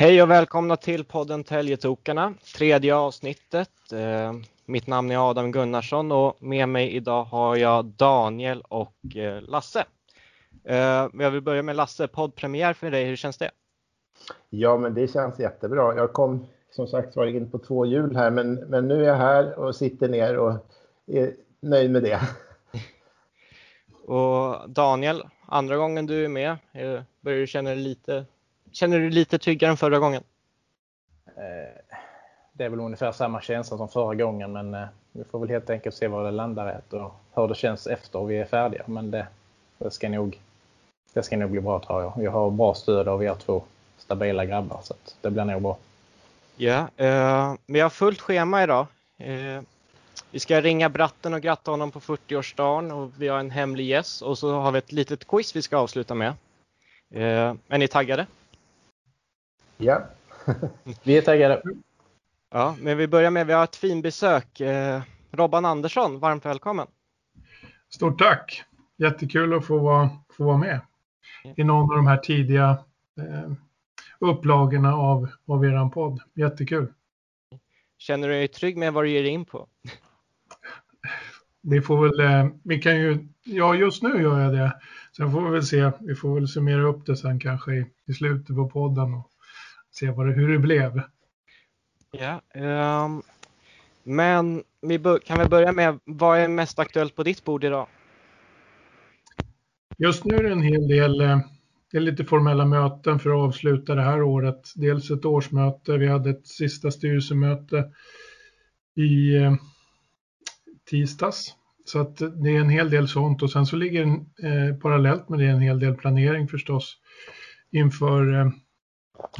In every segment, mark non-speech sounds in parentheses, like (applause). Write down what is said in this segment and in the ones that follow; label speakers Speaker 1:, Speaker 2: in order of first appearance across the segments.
Speaker 1: Hej och välkomna till podden Täljetokarna, tredje avsnittet. Eh, mitt namn är Adam Gunnarsson och med mig idag har jag Daniel och eh, Lasse. Eh, jag vill börja med Lasse, poddpremiär för dig, hur känns det?
Speaker 2: Ja, men det känns jättebra. Jag kom som sagt var in på två hjul här, men, men nu är jag här och sitter ner och är nöjd med det. (laughs)
Speaker 1: Och Daniel, andra gången du är med, börjar du känna dig lite Känner du dig lite tryggare än förra gången?
Speaker 3: Eh, det är väl ungefär samma känsla som förra gången men eh, vi får väl helt enkelt se vad det landar i och hur det känns efter vi är färdiga. Men det, det, ska nog, det ska nog bli bra tror jag. Jag har bra stöd av er två stabila grabbar så det blir nog bra.
Speaker 1: Ja, eh, vi har fullt schema idag. Eh, vi ska ringa Bratten och gratta honom på 40-årsdagen och vi har en hemlig gäst och så har vi ett litet quiz vi ska avsluta med. Eh, är ni taggade?
Speaker 2: Ja. (laughs)
Speaker 3: vi är taggade.
Speaker 1: Ja, men vi börjar med, vi har ett finbesök. Eh, Robban Andersson, varmt välkommen.
Speaker 4: Stort tack! Jättekul att få vara, få vara med i någon av de här tidiga eh, upplagorna av, av er podd. Jättekul!
Speaker 1: Känner du dig trygg med vad du ger dig in på?
Speaker 4: Det får väl, eh, vi kan ju, ja just nu gör jag det. Sen får vi väl se, vi får väl summera upp det sen kanske i, i slutet på podden och se vad det, hur det blev.
Speaker 1: Ja, um, men vi kan vi börja med vad är mest aktuellt på ditt bord idag?
Speaker 4: Just nu är det en hel del eh, det är lite formella möten för att avsluta det här året. Dels ett årsmöte, vi hade ett sista styrelsemöte i eh, tisdags. Så att det är en hel del sånt och sen så ligger eh, parallellt med det en hel del planering förstås inför eh,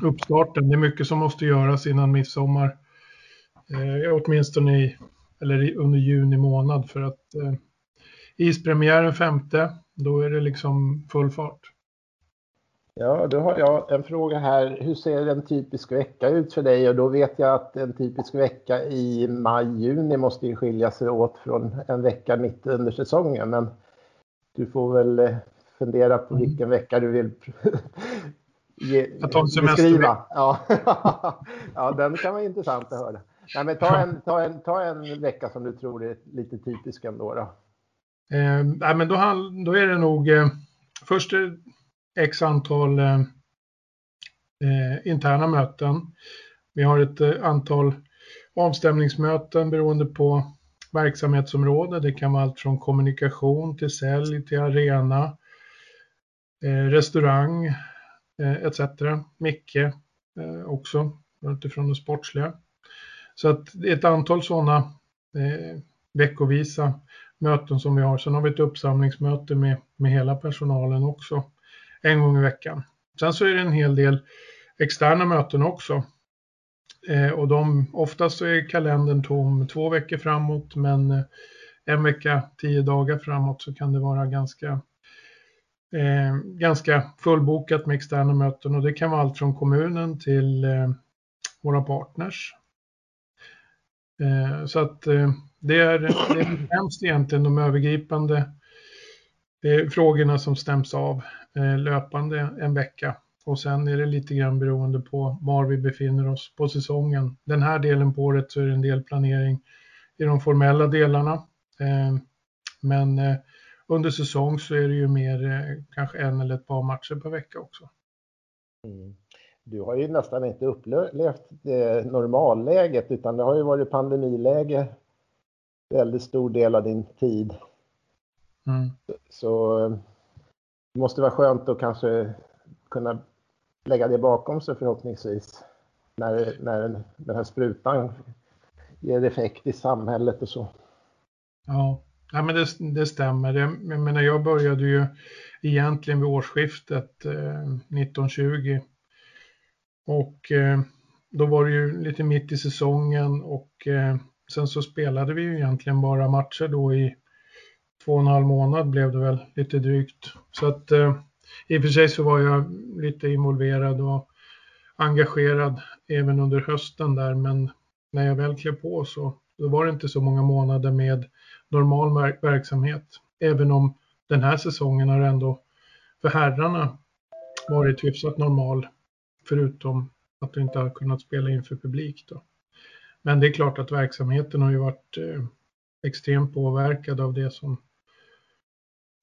Speaker 4: uppstarten. Det är mycket som måste göras innan midsommar. Eh, åtminstone i, eller under juni månad för att eh, ispremiären femte, då är det liksom full fart.
Speaker 2: Ja, då har jag en fråga här. Hur ser en typisk vecka ut för dig? Och då vet jag att en typisk vecka i maj-juni måste ju skilja sig åt från en vecka mitt under säsongen. Men du får väl eh, fundera på mm. vilken vecka du vill
Speaker 4: ge, beskriva.
Speaker 2: Ja. (laughs) ja, den kan vara intressant att höra. Nej, men ta, en, ta, en, ta en vecka som du tror är lite typisk ändå. Då.
Speaker 4: Eh, nej, men då, då är det nog eh, först x antal eh, eh, interna möten. Vi har ett eh, antal avstämningsmöten beroende på verksamhetsområde. Det kan vara allt från kommunikation till sälj till arena, eh, restaurang Eh, etc. Micke eh, också utifrån det sportsliga. Så att det är ett antal sådana eh, veckovisa möten som vi har. Sen har vi ett uppsamlingsmöte med, med hela personalen också en gång i veckan. Sen så är det en hel del externa möten också. Eh, och de, oftast så är kalendern tom två veckor framåt men eh, en vecka, tio dagar framåt så kan det vara ganska, eh, ganska fullbokat med externa möten och det kan vara allt från kommunen till eh, våra partners. Eh, så att eh, det är, det är främst egentligen de övergripande frågorna som stäms av Eh, löpande en vecka. Och sen är det lite grann beroende på var vi befinner oss på säsongen. Den här delen på året så är det en del planering i de formella delarna. Eh, men eh, under säsong så är det ju mer kanske en eller ett par matcher per vecka också.
Speaker 2: Mm. Du har ju nästan inte upplevt det normalläget utan det har ju varit pandemiläge väldigt stor del av din tid. Mm. Så det måste vara skönt att kanske kunna lägga det bakom sig förhoppningsvis. När, när den här sprutan ger effekt i samhället och så.
Speaker 4: Ja, ja men det, det stämmer. Jag, menar, jag började ju egentligen vid årsskiftet eh, 1920. Och eh, då var det ju lite mitt i säsongen och eh, sen så spelade vi ju egentligen bara matcher då i två och en halv månad blev det väl lite drygt. Så att eh, i och för sig så var jag lite involverad och engagerad även under hösten där men när jag väl klev på så då var det inte så många månader med normal verksamhet. Även om den här säsongen har ändå för herrarna varit hyfsat normal förutom att du inte har kunnat spela inför publik då. Men det är klart att verksamheten har ju varit eh, extremt påverkad av det som,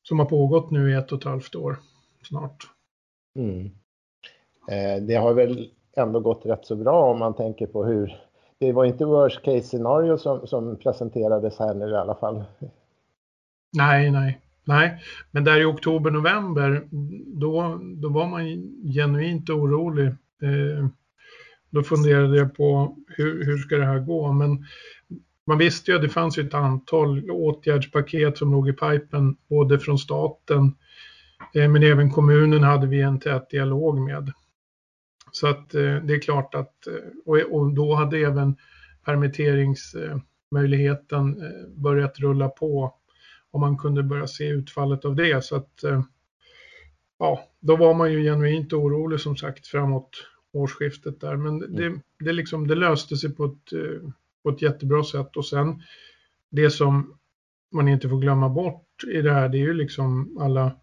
Speaker 4: som har pågått nu i ett och ett halvt år snart. Mm.
Speaker 2: Eh, det har väl ändå gått rätt så bra om man tänker på hur det var inte worst case scenario som, som presenterades här nu i alla fall.
Speaker 4: Nej, nej, nej. Men där i oktober, november, då, då var man genuint orolig. Eh, då funderade jag på hur, hur ska det här gå? Men man visste ju att det fanns ett antal åtgärdspaket som låg i pipen, både från staten, eh, men även kommunen hade vi en tät dialog med. Så att eh, det är klart att, eh, och då hade även permitteringsmöjligheten börjat rulla på och man kunde börja se utfallet av det. Så att, ja, då var man ju genuint orolig som sagt framåt årsskiftet där. Men det, mm. det, liksom, det löste sig på ett, på ett jättebra sätt och sen det som man inte får glömma bort i det här, det är ju liksom alla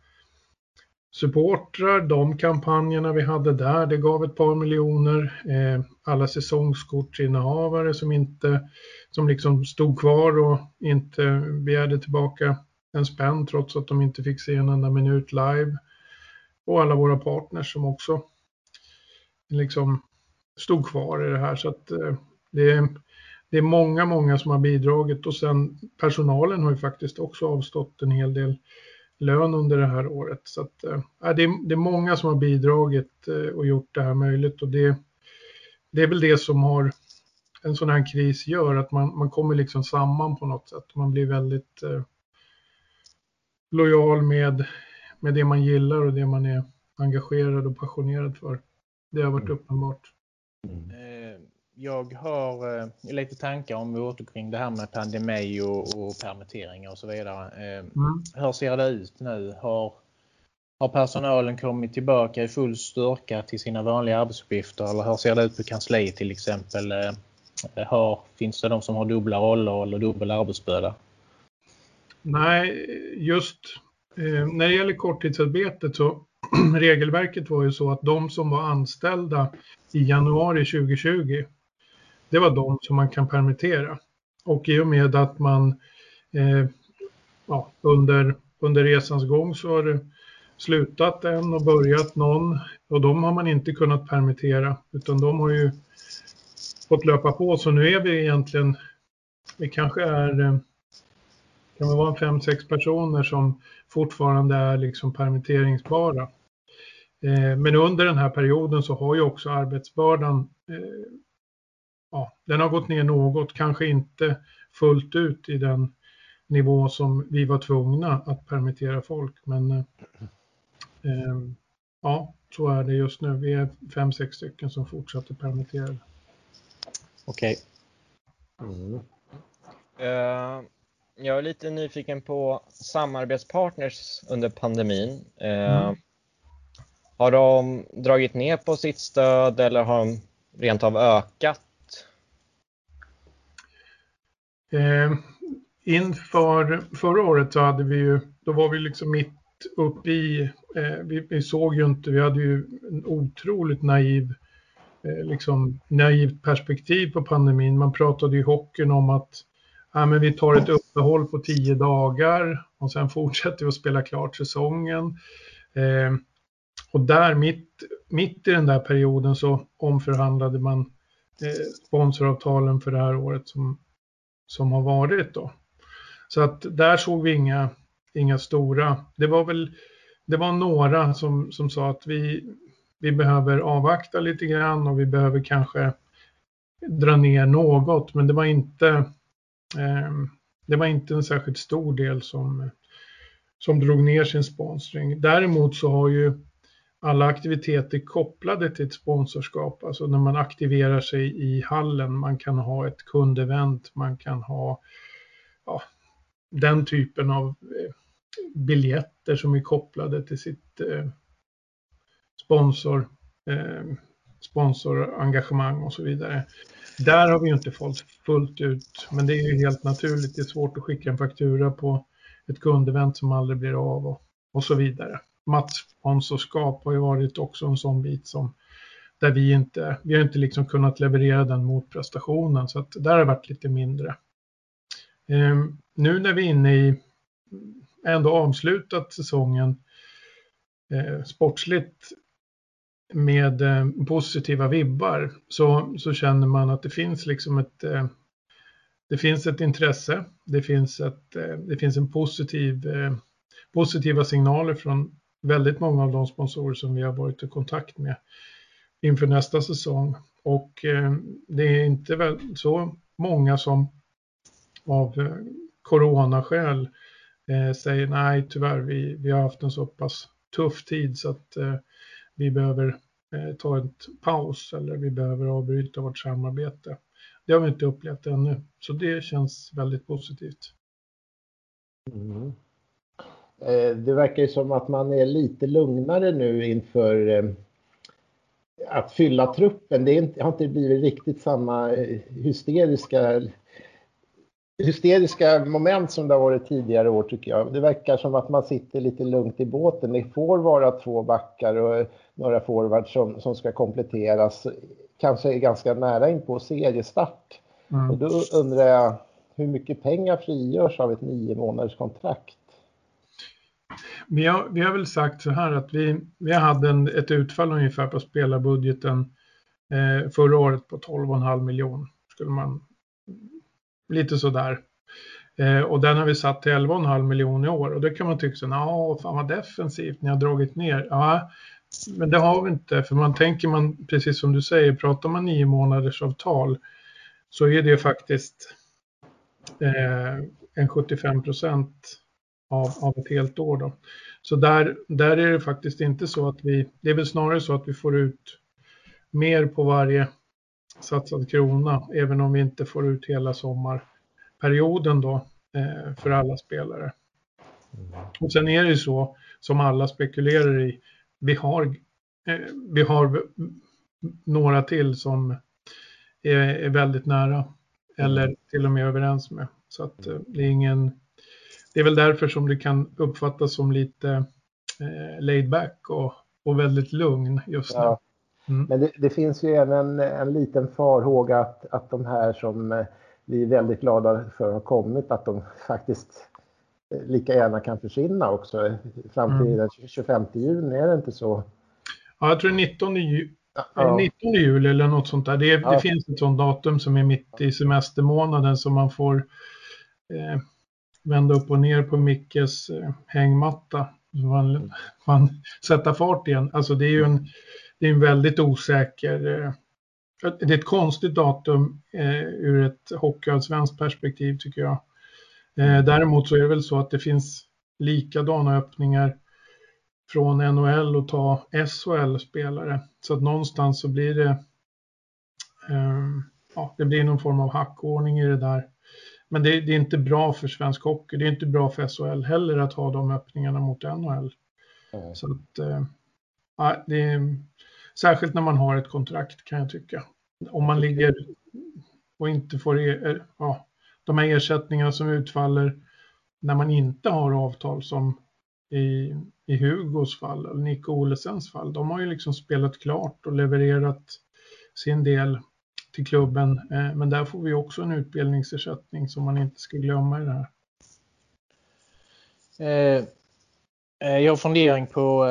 Speaker 4: supportrar, de kampanjerna vi hade där, det gav ett par miljoner. Eh, alla säsongskortsinnehavare som inte, som liksom stod kvar och inte begärde tillbaka en spänn trots att de inte fick se en enda minut live. Och alla våra partners som också liksom stod kvar i det här. Så att eh, det, är, det är många, många som har bidragit och sen personalen har ju faktiskt också avstått en hel del lön under det här året. Så att, äh, det, är, det är många som har bidragit äh, och gjort det här möjligt och det, det är väl det som har en sån här kris gör, att man, man kommer liksom samman på något sätt. Man blir väldigt äh, lojal med, med det man gillar och det man är engagerad och passionerad för. Det har varit mm. uppenbart. Mm
Speaker 3: jag har eh, lite tankar om vi återkring det här med pandemi och, och permitteringar och så vidare. Eh, mm. Hur ser det ut nu? Har, har personalen kommit tillbaka i full styrka till sina vanliga arbetsuppgifter eller hur ser det ut på kansliet till exempel? Eh, har, finns det de som har dubbla roller eller dubbel arbetsbörda?
Speaker 4: Nej, just eh, när det gäller korttidsarbetet så (clears throat) regelverket var ju så att de som var anställda i januari 2020 det var de som man kan permittera. Och i och med att man eh, ja, under, under resans gång så har det slutat en och börjat någon och de har man inte kunnat permittera utan de har ju fått löpa på. Så nu är vi egentligen, vi kanske är, eh, kan det vara fem, sex personer som fortfarande är liksom permitteringsbara. Eh, men under den här perioden så har ju också arbetsbördan eh, ja, den har gått ner något, kanske inte fullt ut i den nivå som vi var tvungna att permittera folk. Men eh, eh, ja, så är det just nu. Vi är fem, sex stycken som fortsätter permitterade.
Speaker 3: Okej. Okay.
Speaker 1: Mm. Uh, jag är lite nyfiken på samarbetspartners under pandemin. Uh, mm. Har de dragit ner på sitt stöd eller har de rent av ökat
Speaker 4: Eh, inför förra året så hade vi ju, då var vi liksom mitt uppe i, eh, vi, vi, såg ju inte, vi hade ju en otroligt naiv, eh, liksom naivt perspektiv på pandemin. Man pratade i hockeyn om att ja, men vi tar ett uppehåll på tio dagar och sen fortsätter vi att spela klart säsongen. Eh, och där mitt, mitt i den där perioden så omförhandlade man eh, sponsoravtalen för det här året som som har varit då. Så att där såg vi inga, inga stora, det var väl, det var några som, som sa att vi, vi behöver avvakta lite grann och vi behöver kanske dra ner något, men det var inte, eh, det var inte en särskilt stor del som, som drog ner sin sponsring. Däremot så har ju alla aktiviteter kopplade till ett sponsorskap, alltså när man aktiverar sig i hallen, man kan ha ett kundevent, man kan ha ja, den typen av eh, biljetter som är kopplade till sitt eh, sponsor, eh, sponsorengagemang och så vidare. Där har vi ju inte fått fullt ut, men det är ju helt naturligt. Det är svårt att skicka en faktura på ett kundevent som aldrig blir av och, och så vidare matchsponsorskap har ju varit också en sån bit som, där vi inte, vi har inte liksom kunnat leverera den motprestationen så att där har det varit lite mindre. Ehm, nu när vi är inne i, ändå avslutat säsongen eh, sportsligt med eh, positiva vibbar så, så känner man att det finns liksom ett eh, det finns ett intresse, det finns, ett, eh, det finns en positiv, eh, positiva signaler från väldigt många av de sponsorer som vi har varit i kontakt med inför nästa säsong. Och eh, det är inte så många som av eh, coronaskäl eh, säger nej tyvärr, vi, vi har haft en så pass tuff tid så att vi behöver ta en paus eller vi behöver avbryta vårt samarbete. Det har vi inte upplevt ännu, så det känns väldigt positivt.
Speaker 2: Mm. Eh, det verkar ju som att man är lite lugnare nu inför eh, att fylla truppen. Det har inte blivit riktigt samma eh, hysteriska hysteriska moment som det har varit tidigare år tycker jag. Det verkar som att man sitter lite lugnt i båten. Det får vara två backar och några forwards som, som ska kompletteras kanske är ganska nära in på seriestart. Mm. Och då undrar jag hur mycket pengar frigörs av ett nio månaders kontrakt?
Speaker 4: Vi har, vi har väl sagt så här att vi, vi hade en, ett utfall ungefär på spelarbudgeten eh, förra året på 12,5 miljoner. Skulle man, lite sådär. Eh, och den har vi satt till 11,5 miljoner i år och det kan man tycka så, ja, fan vad defensivt, ni har dragit ner. Ja, men det har vi inte, för man tänker man, precis som du säger, pratar man nio månaders avtal så är det faktiskt eh, en 75 procent av, av ett helt år. Då. Så där, där är det faktiskt inte så att vi, det är väl snarare så att vi får ut mer på varje satsad krona, även om vi inte får ut hela sommarperioden då eh, för alla spelare. Och sen är det ju så, som alla spekulerar i, vi har, eh, vi har några till som är, är väldigt nära eller mm. till och med överens med. Så att eh, det är ingen, det är väl därför som det kan uppfattas som lite eh, laid back och, och väldigt lugn just nu. Ja.
Speaker 2: Mm. Men det, det, finns ju även en liten farhåga att, att de här som eh, vi är väldigt glada för har kommit, att de faktiskt lika gärna kan försvinna också fram till mm. den 25 juni, är det inte så?
Speaker 4: Ja, jag tror 19, ju ja. 19 juli eller något sånt där. Det, ja. det, finns ett sånt datum som är mitt i semestermånaden som man får eh, vända upp och ner på Mickes eh, hängmatta. Man, man (laughs) sätta fart igen. Alltså det är ju en, det är en väldigt osäker eh, det är ett konstigt datum eh, ur ett hockeyallsvenskt perspektiv tycker jag. Eh, däremot så är det väl så att det finns likadana öppningar från NHL och ta SHL-spelare. Så att någonstans så blir det, eh, ja, det blir någon form av hackordning i det där. Men det, det, är inte bra för svensk hockey. Det är inte bra för SHL heller att ha de öppningarna mot NHL. Mm. Så att, ja, det är, särskilt när man har ett kontrakt kan jag tycka. Om man ligger och inte får, e, ja, de här ersättningarna som utfaller när man inte har avtal som i, i Hugos fall, eller Nico Olesens fall, de har ju liksom spelat klart och levererat sin del till klubben. Eh, men där får vi också en utbildningsersättning som man inte ska glömma i det här.
Speaker 3: Eh, eh jag har fundering på,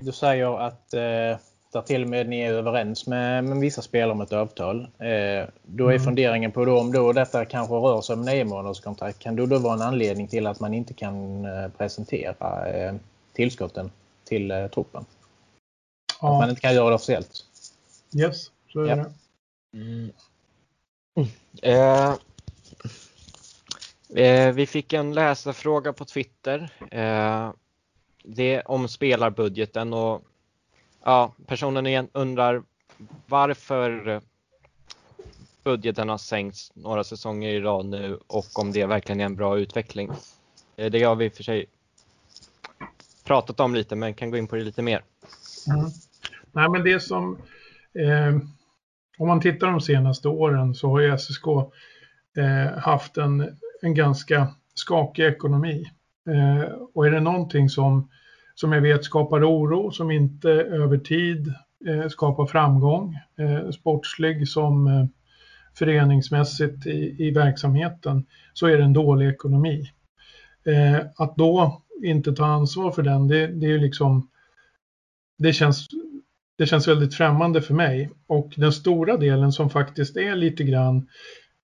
Speaker 3: du säger att där till och med ni är överens med, med vissa spelare om ett avtal. Då är mm. funderingen på då, om då detta kanske rör sig om nio månaders kontrakt. Kan det då vara en anledning till att man inte kan presentera tillskotten till truppen? Ja. Att man inte kan göra det officiellt?
Speaker 4: Yes, så är ja. det.
Speaker 1: Mm. Eh, eh, vi fick en läsarfråga på Twitter. Eh, det om spelarbudgeten och ja, personen igen undrar varför budgeten har sänkts några säsonger i rad nu och om det verkligen är en bra utveckling. Eh, det har vi för sig pratat om lite men kan gå in på det lite mer.
Speaker 4: Mm. Nej men det som eh, om man tittar de senaste åren så har ju SSK eh, haft en, en ganska skakig ekonomi. Eh, och är det någonting som som jag vet skapar oro, som inte över tid eh, skapar framgång, eh, sportslig som eh, föreningsmässigt i, i verksamheten, så är det en dålig ekonomi. Eh, att då inte ta ansvar för den, det, det är liksom, det känns, det känns väldigt främmande för mig. Och den stora delen som faktiskt är lite grann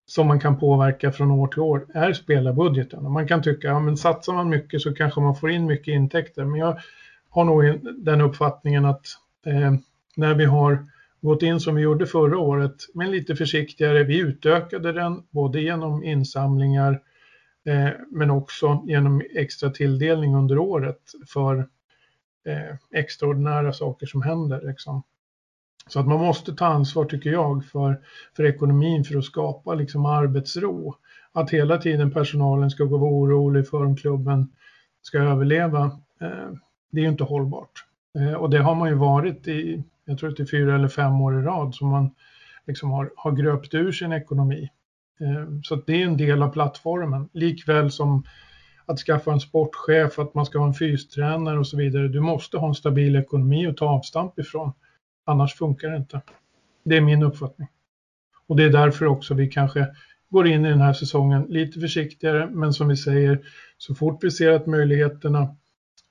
Speaker 4: som man kan påverka från år till år är spelarbudgeten. Och man kan tycka, ja men satsar man mycket så kanske man får in mycket intäkter. Men jag har nog den uppfattningen att eh, när vi har gått in som vi gjorde förra året, men lite försiktigare, vi utökade den både genom insamlingar eh, men också genom extra tilldelning under året för eh, extraordinära saker som händer. Liksom. Så att man måste ta ansvar, tycker jag, för, för ekonomin för att skapa liksom, arbetsro. Att hela tiden personalen ska gå vara orolig för om klubben ska överleva, eh, det är ju inte hållbart. Eh, och det har man ju varit i, jag tror att det är fyra eller fem år i rad som man liksom har, har gröpt ur sin ekonomi. Eh, så det är en del av plattformen, likväl som att skaffa en sportchef, att man ska ha en fystränare och så vidare. Du måste ha en stabil ekonomi att ta avstamp ifrån. Annars funkar det inte. Det är min uppfattning. Och det är därför också vi kanske går in i den här säsongen lite försiktigare, men som vi säger, så fort vi ser att möjligheterna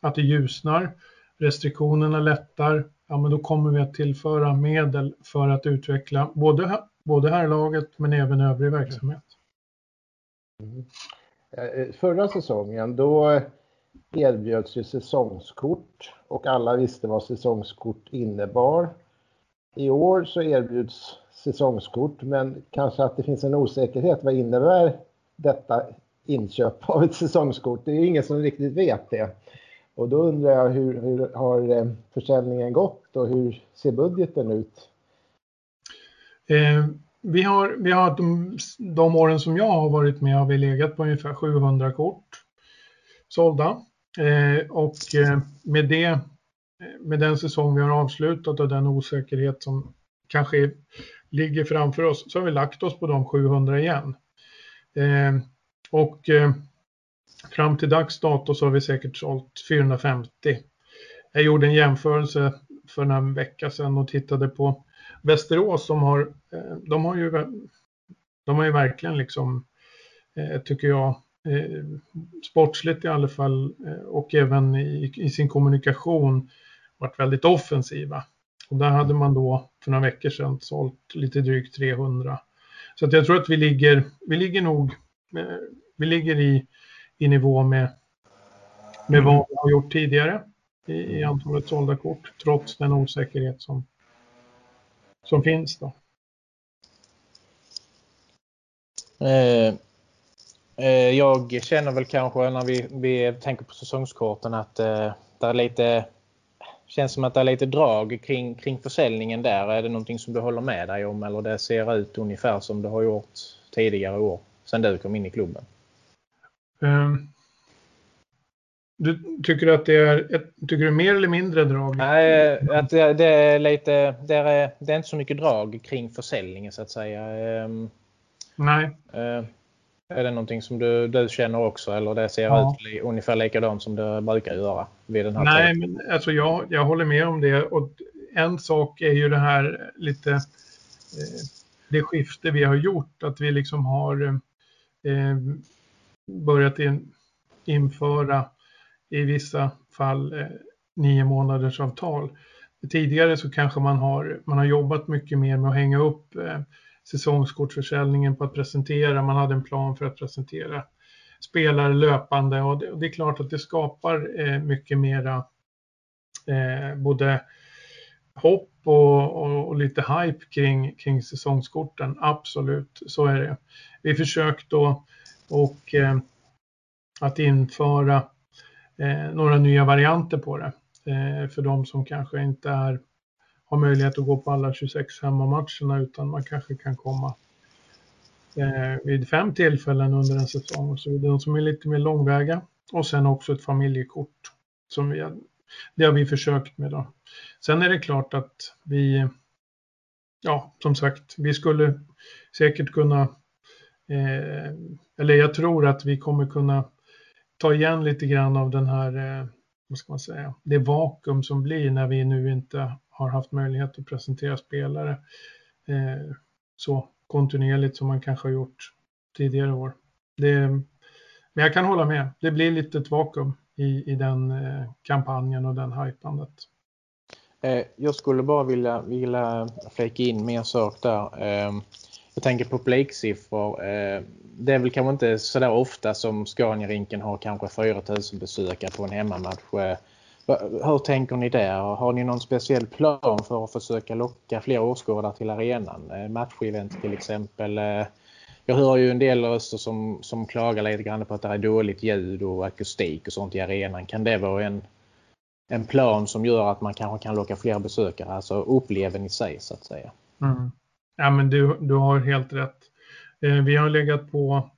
Speaker 4: att det ljusnar, restriktionerna lättar, ja men då kommer vi att tillföra medel för att utveckla både, både här laget men även övrig verksamhet.
Speaker 2: Mm. Eh, eh, förra säsongen då eh, erbjöds ju säsongskort och alla visste vad säsongskort innebar. I år så erbjuds säsongskort men kanske att det finns en osäkerhet. Vad innebär detta inköp av ett säsongskort? Det är ingen som riktigt vet det. Och då undrar jag hur, hur har försäljningen gått och hur ser budgeten ut?
Speaker 4: Eh, vi har, vi har de, de åren som jag har varit med har vi legat på ungefär 700 kort sålda. Eh, och eh, med, det, med den säsong vi har avslutat och den osäkerhet som kanske ligger framför oss så har vi lagt oss på de 700 igen. Eh, och eh, fram till dags dato så har vi säkert sålt 450. Jag gjorde en jämförelse för en vecka sedan och tittade på Västerås som har, Eh, de har ju, de har ju verkligen liksom, eh, tycker jag, eh, sportsligt i alla fall och även i, i sin kommunikation varit väldigt offensiva. Och där hade man då för några veckor sedan sålt lite drygt 300. Så att jag tror att vi ligger, vi ligger nog, vi ligger i, i nivå med, med vad vi har gjort tidigare i, i antalet sålda kort, trots den osäkerhet som, som finns då.
Speaker 3: Eh, eh, jag känner väl kanske när vi, vi tänker på säsongskorten att eh, det är lite känns som att det är lite drag kring, kring försäljningen där. Är det någonting som du håller med dig om eller det ser ut ungefär som det har gjort tidigare år sedan du kom in i klubben?
Speaker 4: Um, du tycker att det är, ett, tycker du mer eller mindre drag?
Speaker 3: Nej, att det, det, är lite, det är, det är inte så mycket drag kring försäljningen så att säga. Um,
Speaker 4: Nej.
Speaker 3: Uh, är det någonting som du, du känner också eller det ser ja. ut ungefär likadant som det brukar göra vid den här
Speaker 4: Nej, tiden? men alltså jag, jag håller med om det. Och en sak är ju det här lite eh, det skifte vi har gjort, att vi liksom har eh, börjat in, införa i vissa fall eh, nio månaders avtal. Tidigare så kanske man har, man har jobbat mycket mer med att hänga upp eh, säsongskortsförsäljningen på att presentera, man hade en plan för att presentera spelare löpande och det, och det är klart att det skapar eh, mycket mera eh, både hopp och, och, och, lite hype kring, kring säsongskorten. Absolut, så är det. Vi försökte då och eh, att införa eh, några nya varianter på det eh, för de som kanske inte är, har möjlighet att gå på alla 26 hemmamatcherna utan man kanske kan komma eh, vid fem tillfällen under en säsong. Så de som är lite mer långväga och sen också ett familjekort som vi har, det har vi försökt med. Då. Sen är det klart att vi, ja som sagt, vi skulle säkert kunna Eh, eller jag tror att vi kommer kunna ta igen lite grann av den här, eh, vad ska man säga, det vakuum som blir när vi nu inte har haft möjlighet att presentera spelare eh, så kontinuerligt som man kanske har gjort tidigare år. Det, men jag kan hålla med, det blir lite ett vakuum i, i den eh, kampanjen och den hypandet.
Speaker 3: Eh, jag skulle bara vilja, vilja flika in med en sak där. Eh, jag tänker på publiksiffror. Eh, det är väl kanske inte så där ofta som Scania-rinken har kanske 4000 besökare på en hemmamatch. Eh, hur tänker ni där? Har ni någon speciell plan för att försöka locka fler åskådare till arenan? Eh, matchevent till exempel. Eh, jag hör ju en del röster som, som klagar lite grann på att det är dåligt ljud och akustik och sånt i arenan. Kan det vara en, en plan som gör att man kanske kan locka fler besökare, alltså upplevelsen i sig så att säga?
Speaker 4: Mm. Ja, men du, du har helt rätt. Eh, vi har legat på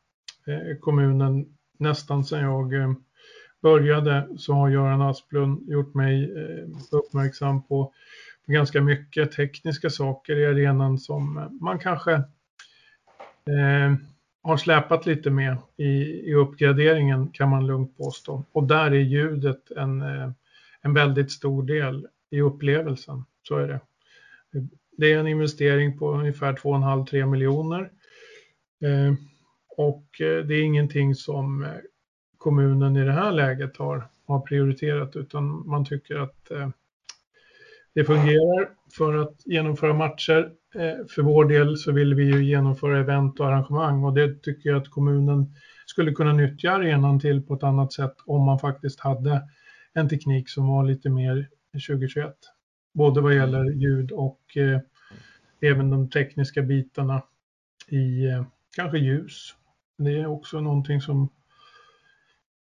Speaker 4: kommunen nästan sedan jag började så har Göran Asplund gjort mig eh, uppmärksam på, på ganska mycket tekniska saker i arenan som eh, man kanske eh, har släpat lite med i, i uppgraderingen kan man lugnt påstå. Och där är ljudet en, eh, en väldigt stor del i upplevelsen. Så är det. Det är en investering på ungefär 2,5-3 miljoner. Eh, och det är ingenting som kommunen i det här läget har, har prioriterat utan man tycker att eh, det fungerar för att genomföra matcher. Eh, för vår del så vill vi ju genomföra event och arrangemang och det tycker jag att kommunen skulle kunna nyttja arenan till på ett annat sätt om man faktiskt hade en teknik som var lite mer 2021. Både vad gäller ljud och eh, även de tekniska bitarna i eh, kanske ljus. Det är också någonting som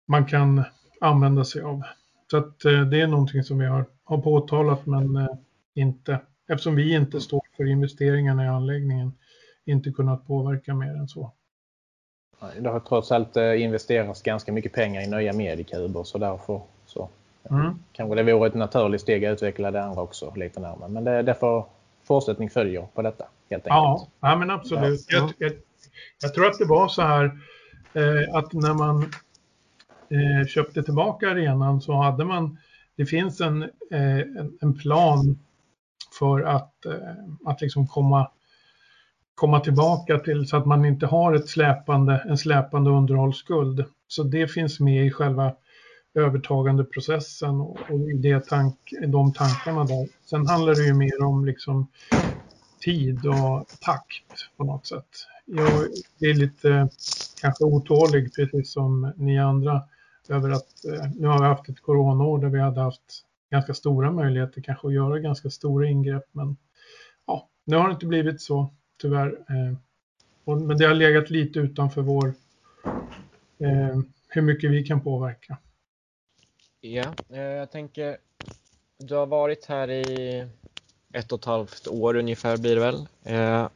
Speaker 4: man kan använda sig av. Så att eh, det är någonting som vi har, har påtalat men eh, inte, eftersom vi inte står för investeringarna i anläggningen, inte kunnat påverka mer än så.
Speaker 3: Det har trots allt eh, investerats ganska mycket pengar i nya mediekuber så därför så mm. kanske det vore ett naturligt steg att utveckla det andra också lite närmare. Men det, därför fortsättning följer på detta helt enkelt.
Speaker 4: Ja, ja men absolut. Ja. Jag, jag, jag, tror att det var så här eh, att när man eh, köpte tillbaka arenan så hade man, det finns en, eh, en, plan för att, eh, att liksom komma, komma tillbaka till så att man inte har ett släpande, en släpande underhållsskuld. Så det finns med i själva övertagandeprocessen och, och i det tank, de tankarna där. Sen handlar det ju mer om liksom tid och takt på något sätt. Jag är lite kanske otålig, precis som ni andra, över att eh, nu har vi haft ett coronaår där vi hade haft ganska stora möjligheter kanske att göra ganska stora ingrepp. Men ja, nu har det inte blivit så tyvärr. Eh, och, men det har legat lite utanför vår, eh, hur mycket vi kan påverka.
Speaker 1: Ja, eh, jag tänker, du har varit här i ett och ett halvt år ungefär blir det väl. Eh,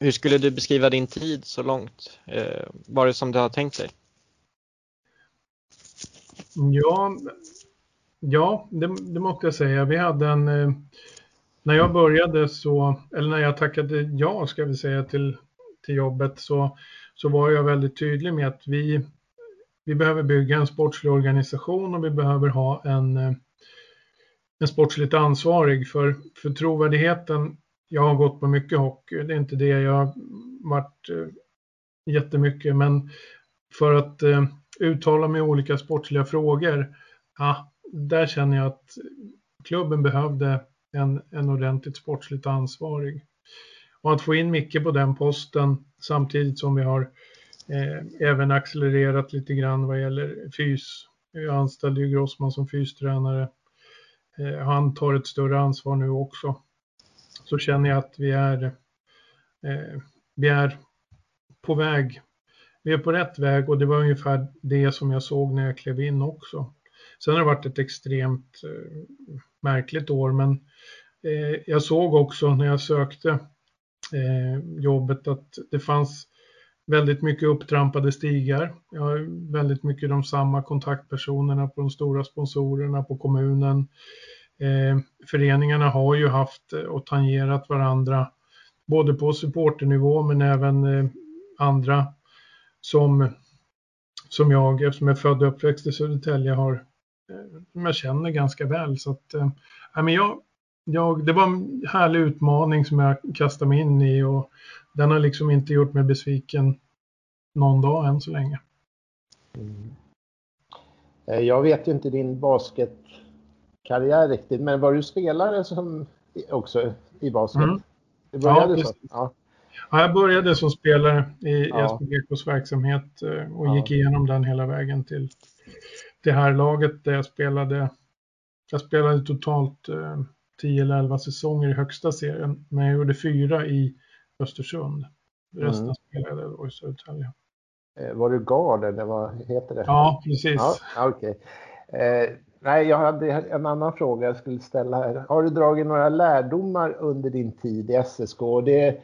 Speaker 1: hur skulle du beskriva din tid så långt? Eh, var det som du har tänkt dig?
Speaker 4: Ja, ja det, det, måste jag säga. Vi hade en... Eh, när jag började så, eller när jag tackade ja ska vi säga till, till jobbet så, så var jag väldigt tydlig med att vi, vi behöver bygga en sportslig organisation och vi behöver ha en, eh, en sportsligt ansvarig för, för trovärdigheten. Jag har gått på mycket hockey, det är inte det jag har varit eh, jättemycket, men för att uttala mig i olika sportsliga frågor, ja, där känner jag att klubben behövde en, en ordentligt sportsligt ansvarig. Och att få in Micke på den posten samtidigt som vi har eh, även accelererat lite grann vad gäller fys. Jag anställde ju Grossman som fystränare. Eh, han tar ett större ansvar nu också. Så känner jag att vi är, eh, vi är på väg vi är på rätt väg och det var ungefär det som jag såg när jag klev in också. Sen har det varit ett extremt eh, märkligt år men eh, jag såg också när jag sökte eh, jobbet att det fanns väldigt mycket upptrampade stigar. Jag har väldigt mycket de samma kontaktpersonerna på de stora sponsorerna på kommunen. Eh, föreningarna har ju haft eh, och tangerat varandra både på supporternivå men även eh, andra som, som jag, eftersom jag är född och uppväxt i Södertälje, har, som jag känner ganska väl. Så att, äh, men jag, jag, det var en härlig utmaning som jag kastade mig in i och den har liksom inte gjort mig besviken någon dag än så länge. Mm.
Speaker 2: Eh, jag vet ju inte din basketkarriär riktigt, men var du spelare som också i basket? Mm.
Speaker 4: Det började ja, så? Ja. Ja, jag började som spelare i ja. SPGKs verksamhet eh, och ja. gick igenom den hela vägen till det här laget där jag spelade. Jag spelade totalt 10 eller 11 säsonger i högsta serien, men jag gjorde fyra i Östersund. Resten mm. spelade jag i Södertälje.
Speaker 2: Eh, var du gard eller vad heter det?
Speaker 4: Ja, precis.
Speaker 2: Ja, okay. Eh, nej, jag hade en annan fråga jag skulle ställa här. Har du dragit några lärdomar under din tid i SSK? Det,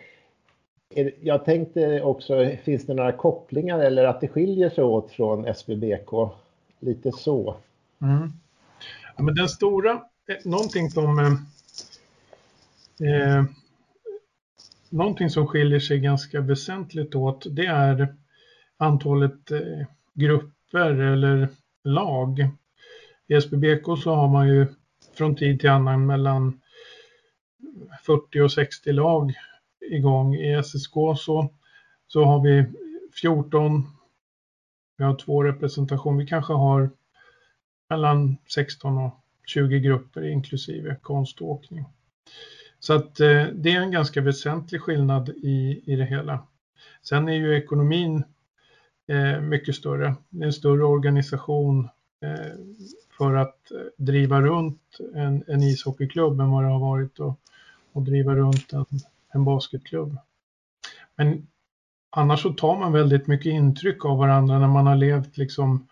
Speaker 2: jag tänkte också, finns det några kopplingar eller att det skiljer sig åt från SBBK? Lite så.
Speaker 4: Mm. Ja, men den stora, eh, någonting som eh, eh, någonting som skiljer sig ganska väsentligt åt, det är antalet eh, grupper eller lag. I SBBK så har man ju från tid till annan mellan 40 och 60 lag igång. I SSK så, så har vi 14, vi har två representation, vi kanske har mellan 16 och 20 grupper inklusive konståkning. Så att eh, det är en ganska väsentlig skillnad i, i det hela. Sen är ju ekonomin eh, mycket större. Det är en större organisation eh, för att eh, driva runt en, en ishockeyklubb än vad det har varit att, att driva runt en, en basketklubb. Men annars så tar man väldigt mycket intryck av varandra när man har levt liksom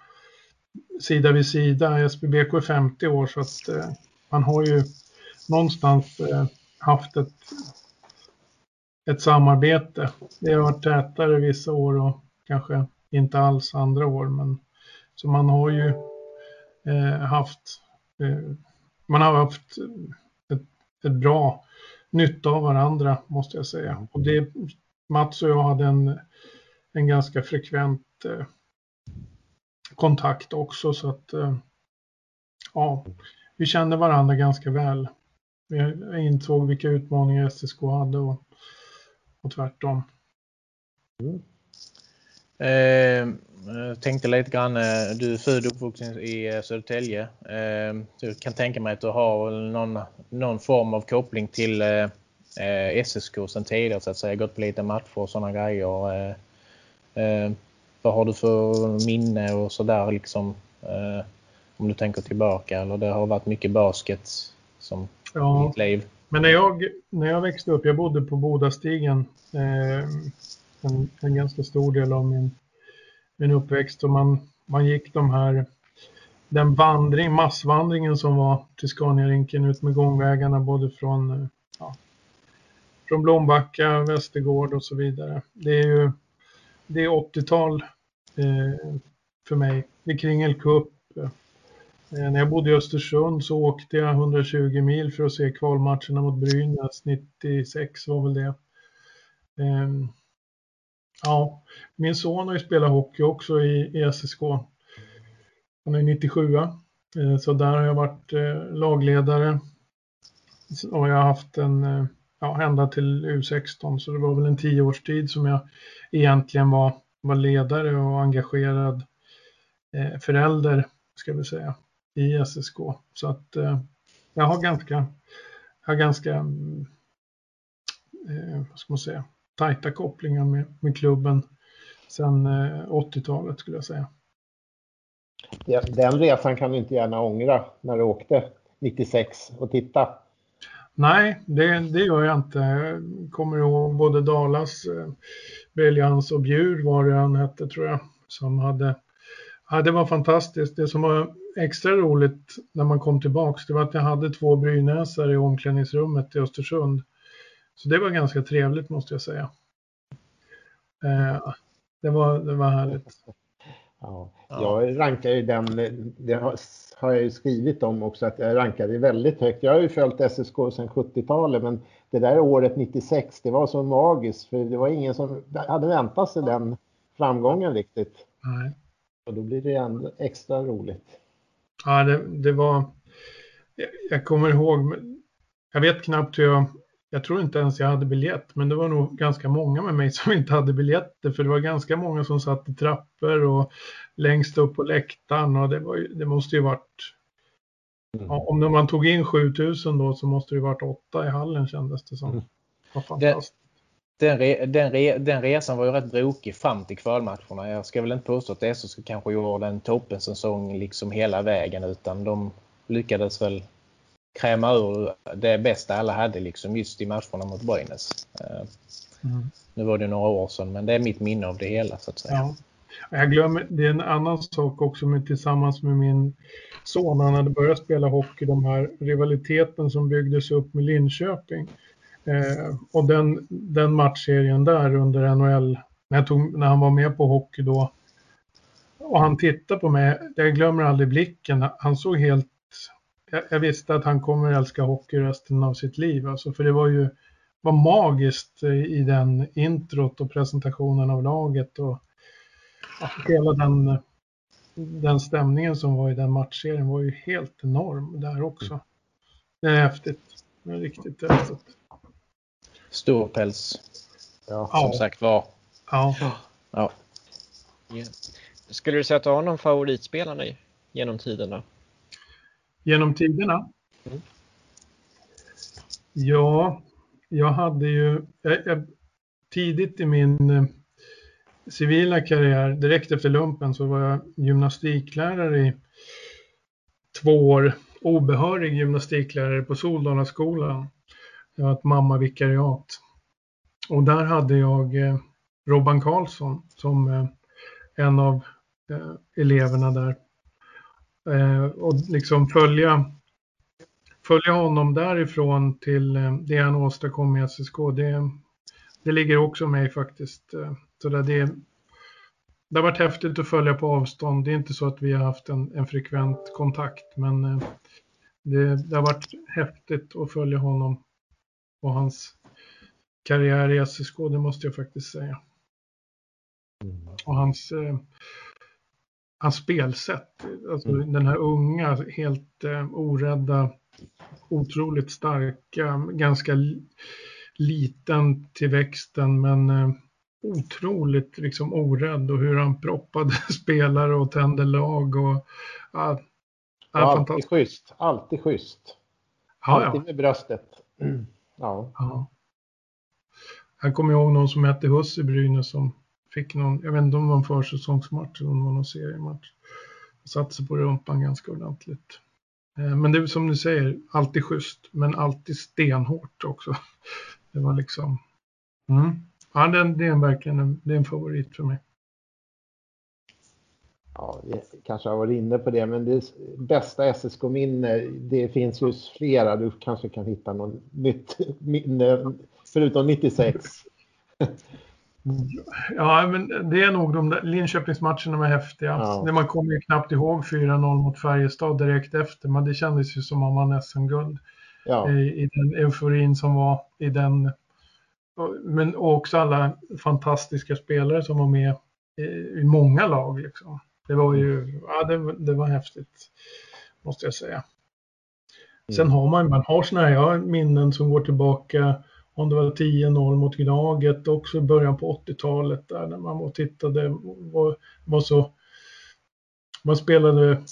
Speaker 4: sida vid sida. SBBK är 50 år så att eh, man har ju någonstans eh, haft ett, ett samarbete. Det har varit tätare vissa år och kanske inte alls andra år. Men, så man har ju eh, haft eh, man har haft ett, ett, bra nytta av varandra måste jag säga. Och det, Mats och jag hade en, en ganska frekvent eh, kontakt också så att eh, ja, vi kände varandra ganska väl. Vi insåg vilka utmaningar SSK hade och, och tvärtom.
Speaker 3: Mm. Eh, jag tänkte lite grann, eh, du är född och uppvuxen i eh, Södertälje. Eh, jag kan tänka mig att du har någon, någon form av koppling till eh, SSK sedan tidigare så att säga. Gått på lite matcher och sådana grejer. Eh, eh, vad har du för minne och sådär liksom? Eh, om du tänker tillbaka eller det har varit mycket basket som ja, ditt liv?
Speaker 4: Men när jag, när jag växte upp, jag bodde på Bodastigen eh, en, en ganska stor del av min, min uppväxt och man, man gick de här den vandring, massvandringen som var till Scaniarinken ut med gångvägarna både från, eh, ja, från Blombacka, Västergård och så vidare. Det är ju det är 80-tal eh, för mig. Vid Kringel Cup. Eh, när jag bodde i Östersund så åkte jag 120 mil för att se kvalmatcherna mot Brynäs. 96 var väl det. Eh, Ja, min son har ju spelat hockey också i, i SSK. Han är 97 eh, så där har jag varit eh, lagledare. Och jag har haft en, eh, ja, ända till U16 så det var väl en tioårstid som jag egentligen var, var ledare och engagerad förälder, ska vi säga, i SSK. Så att jag har ganska, har ganska, mm, vad ska man säga, tajta kopplingar med, med klubben sedan 80-talet eh, skulle jag säga.
Speaker 2: Den resan kan du inte gärna ångra när du åkte 96 och titta.
Speaker 4: Nej, det, det gör jag inte. Jag kommer ihåg både Dalas, eh, Briljans och Bjur var det han hette tror jag. Som hade, ja, det var fantastiskt. Det som var extra roligt när man kom tillbaks det var att jag hade två brynäsare i omklädningsrummet i Östersund. Så det var ganska trevligt måste jag säga. Eh, det, var, det var härligt. (laughs)
Speaker 2: Ja, jag rankar ju den, det har, jag ju skrivit om också, att jag rankar det väldigt högt. Jag har ju följt SSK sedan 70-talet, men det där året 96, det var så magiskt, för det var ingen som hade väntat sig den framgången riktigt. Nej. Och då blir det ändå extra roligt.
Speaker 4: Ja, det, det var, jag kommer ihåg, jag vet knappt hur jag, jag tror inte ens jag hade biljett, men det var nog ganska många med mig (laughs) som inte hade biljetter, för det var ganska många som satt i trappor och längst upp på läktaren och det, var det måste ju varit Mm. om man tog in 7000 då så måste det varit åtta i hallen kändes det som.
Speaker 3: Mm. Den, den, re, den, re, den, resan var ju rätt brokig fram till kvalmatcherna. Jag ska väl inte påstå att SSK kanske gjorde en toppensäsong liksom hela vägen utan de lyckades väl kräma ur det bästa alla hade liksom just i matcherna mot Brynäs. Eh, mm. Nu var det några år sedan men det är mitt minne av det hela så att säga. Ja.
Speaker 4: Jag glömmer, det är en annan sak också med, tillsammans med min son. Han hade börjat spela hockey, de här rivaliteten som byggdes upp med Linköping. Eh, och den, den matchserien där under NHL, när, tog, när han var med på hockey då, och han tittade på mig, jag glömmer aldrig blicken, han såg helt, jag, jag visste att han kommer älska hockey resten av sitt liv, alltså, för det var ju var magiskt i den introt och presentationen av laget och hela den, den stämningen som var i den matchserien var ju helt enorm där också. Det är häftigt. Det är riktigt häftigt.
Speaker 3: Storpäls. Ja. Som sagt var.
Speaker 4: Ja.
Speaker 3: ja.
Speaker 1: Skulle du säga att du har någon favoritspelare genom tiderna?
Speaker 4: Genom tiderna? Mm. Ja, jag hade ju jag, jag, tidigt i min eh, civila karriär, direkt efter lumpen, så var jag gymnastiklärare i två år. Obehörig gymnastiklärare på Soldalaskolan. Jag var ett mammavikariat. Och där hade jag eh, Robban Karlsson som eh, en av eh, eleverna där. Eh, och liksom följa, följa honom därifrån till eh, det han åstadkom i SSK, det, det ligger också mig faktiskt. Eh, så det, det, det har varit häftigt att följa på avstånd. Det är inte så att vi har haft en, en frekvent kontakt, men det, det, har varit häftigt att följa honom och hans karriär i SSK, det måste jag faktiskt säga. Och hans, hans spelsätt, alltså mm. den här unga, helt eh, orädda, otroligt starka, ganska liten till växten men eh, otroligt liksom orädd och hur han proppade (laughs) spelare och tände lag och ja,
Speaker 2: ja, alltid schysst, alltid schysst. Ja, alltid ja. med bröstet. Mm. (clears throat) Ja. ja.
Speaker 4: Jag kommer ihåg någon som hette Huss i Brynäs som fick någon, jag vet inte om det var en försäsongsmatch eller om det var någon seriematch. Satte sig på rumpan ganska ordentligt. Eh, men det är som du säger, alltid schysst, men alltid stenhårt också. (laughs) Det var liksom... Mm. Ja, det, det är verkligen en, det är en favorit för mig.
Speaker 2: Ja, vi kanske har varit inne på det, men det bästa SSK-minne, det finns ju flera. Du kanske kan hitta något nytt (laughs) minne förutom 96.
Speaker 4: Ja, men det är nog de där Linköpingsmatcherna var häftiga. Ja. Man kommer ju knappt ihåg 4-0 mot Färjestad direkt efter, men det kändes ju som om man vann SM-guld. Ja. I, I, den euforin som var i den. Men också alla fantastiska spelare som var med i, i många lag. Liksom. Det var ju, ja det, det var häftigt, måste jag säga. Sen mm. har man, man har sådana här, minnen som går tillbaka om det var 10-0 mot Gnaget också i början på 80-talet där när man var tittade var, var så man spelade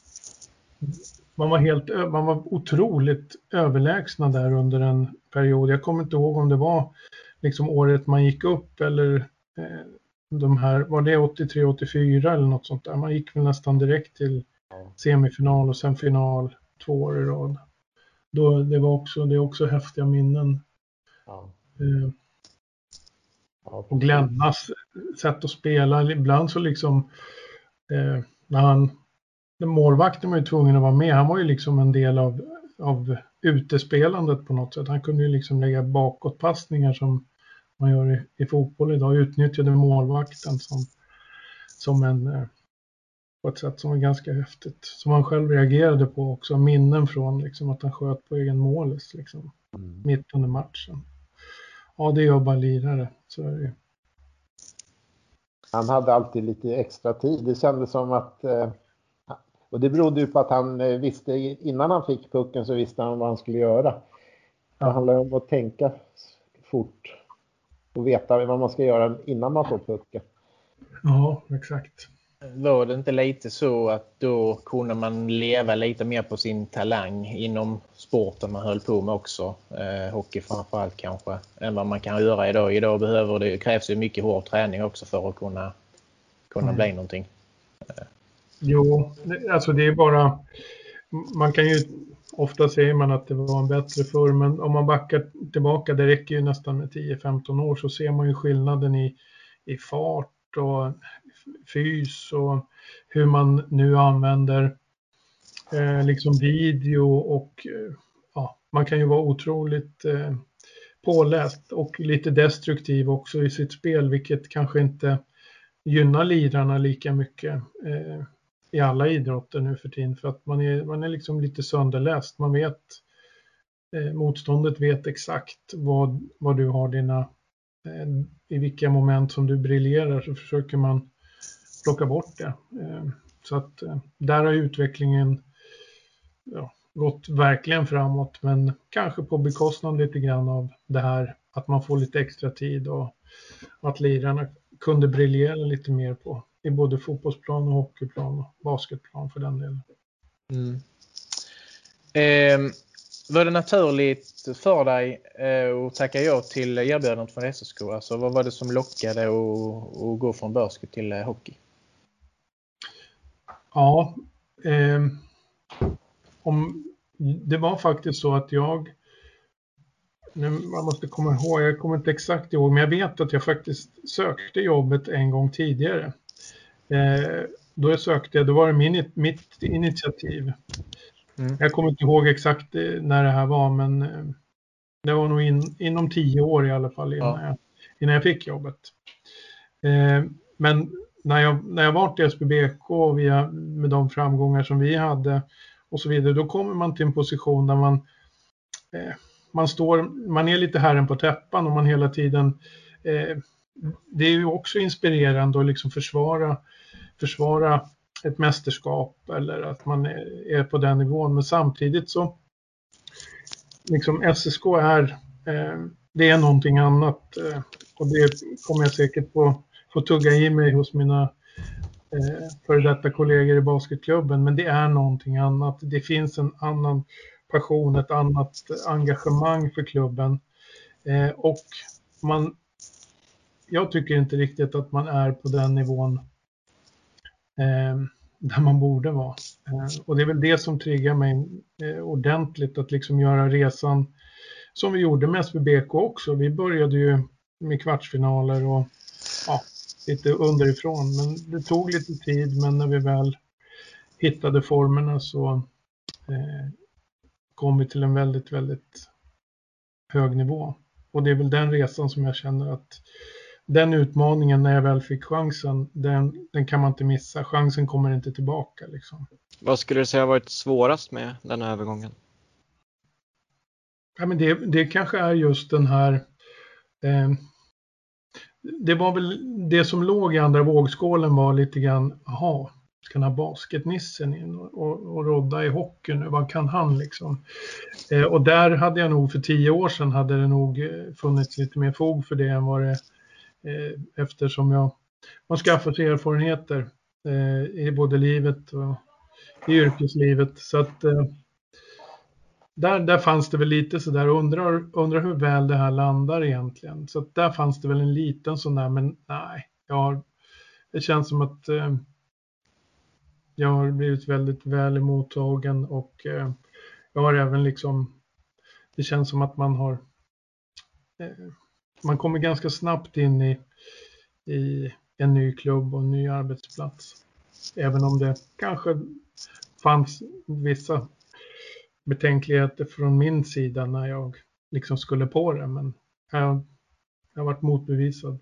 Speaker 4: man var helt man var otroligt överlägsna där under en period. Jag kommer inte ihåg om det var liksom året man gick upp eller eh, de här, var det 83, 84 eller något sånt där? Man gick väl nästan direkt till semifinal och sen final två år i rad. Då, det var också, det är också häftiga minnen. Ja. Eh, och Glennas sätt att spela, ibland så liksom eh, när han, målvakten var ju tvungen att vara med, han var ju liksom en del av, av utespelandet på något sätt. Han kunde ju liksom lägga bakåtpassningar som man gör i, i fotboll idag, utnyttjade målvakten som, som en eh, på ett sätt som var ganska häftigt. Som han själv reagerade på också, minnen från liksom, att han sköt på egen målis liksom, mm. mitt under matchen ja, det gör bara lirare. Så är det
Speaker 2: Han hade alltid lite extra tid. Det kändes som att eh, och det berodde ju på att han eh, visste innan han fick pucken så visste han vad han skulle göra. Det handlar om att tänka fort och veta vad man ska göra innan man får pucken.
Speaker 4: Ja, exakt.
Speaker 3: Var det inte lite så att då kunde man leva lite mer på sin talang inom sporten man höll på med också, eh, hockey framförallt kanske, än vad man kan göra idag. Idag behöver det, krävs det mycket hård träning också för att kunna, kunna mm. bli någonting.
Speaker 4: Jo, alltså det är bara, man kan ju, ofta säger man att det var en bättre förr, men om man backar tillbaka, det räcker ju nästan med 10-15 år, så ser man ju skillnaden i, i fart och fys och hur man nu använder eh, liksom video och eh, ja, man kan ju vara otroligt eh, påläst och lite destruktiv också i sitt spel, vilket kanske inte gynnar lirarna lika mycket eh, i alla idrotter nu för tiden för att man är, man är liksom lite sönderläst. Man vet, eh, motståndet vet exakt vad, vad du har dina, Eh, i vilka moment som du briljerar så försöker man plocka bort det. Eh, så att eh, där har utvecklingen ja, gått verkligen framåt men kanske på bekostnad lite grann av det här att man får lite extra tid och att lirarna kunde briljera lite mer på i både fotbollsplan och hockeyplan och basketplan för den delen. Mm.
Speaker 3: Eh, var det naturligt för dig eh, att tacka ja till erbjudandet från SSK? Alltså, vad var det som lockade att, gå från basket till eh, hockey?
Speaker 4: Ja, eh, om, det var faktiskt så att jag nu, man måste komma ihåg, jag kommer inte exakt ihåg, men jag vet att jag faktiskt sökte jobbet en gång tidigare. Eh, då jag sökte, då var det min, mitt initiativ. Mm. Jag kommer inte ihåg exakt eh, när det här var, men eh, det var nog in, inom tio år i alla fall innan, ja. jag, innan jag fick jobbet. Eh, men när jag, när jag var till SBBK via, med de framgångar som vi hade och så vidare, då kommer man till en position där man, eh, man, står, man är lite herren på täppan och man hela tiden eh, det är ju också inspirerande att liksom försvara, försvara ett mästerskap eller att man är på den nivån. Men samtidigt så, liksom SSK är, eh, det är någonting annat eh, och det kommer jag säkert få, få tugga i mig hos mina eh, före detta kollegor i basketklubben. Men det är någonting annat. Det finns en annan passion, ett annat engagemang för klubben. Eh, och man jag tycker inte riktigt att man är på den nivån Ehm, där man borde vara. Eh, och det är väl det som triggar mig eh, ordentligt att liksom göra resan som vi gjorde med SBBK också. Vi började ju med kvartsfinaler och ja, lite underifrån. Men det tog lite tid, men när vi väl hittade formerna så eh, kom vi till en väldigt, väldigt hög nivå. Och det är väl den resan som jag känner att den utmaningen när jag väl fick chansen, den, den kan man inte missa. Chansen kommer inte tillbaka. Liksom.
Speaker 1: Vad skulle du säga har varit svårast med den här övergången?
Speaker 4: Ja, men det, det kanske är just den här... Eh, det var väl det som låg i andra vågskålen var lite grann, jaha, ska den här basketnissen in och, och, och rodda i hockey nu, vad kan han liksom? Eh, och där hade jag nog för tio år sedan hade det nog eh, funnits lite mer fog för det än vad det Eh, eftersom jag, man skaffar sig erfarenheter eh, i både livet och i yrkeslivet. Så att eh, där, där fanns det väl lite sådär, undrar, undrar hur väl det här landar egentligen. Så att där fanns det väl en liten sån där, men nej, jag har, det känns som att eh, jag har blivit väldigt väl emottagen och eh, jag har även liksom, det känns som att man har eh, man kommer ganska snabbt in i, i en ny klubb och en ny arbetsplats. Även om det kanske fanns vissa betänkligheter från min sida när jag liksom skulle på det, men jag, jag har varit motbevisad.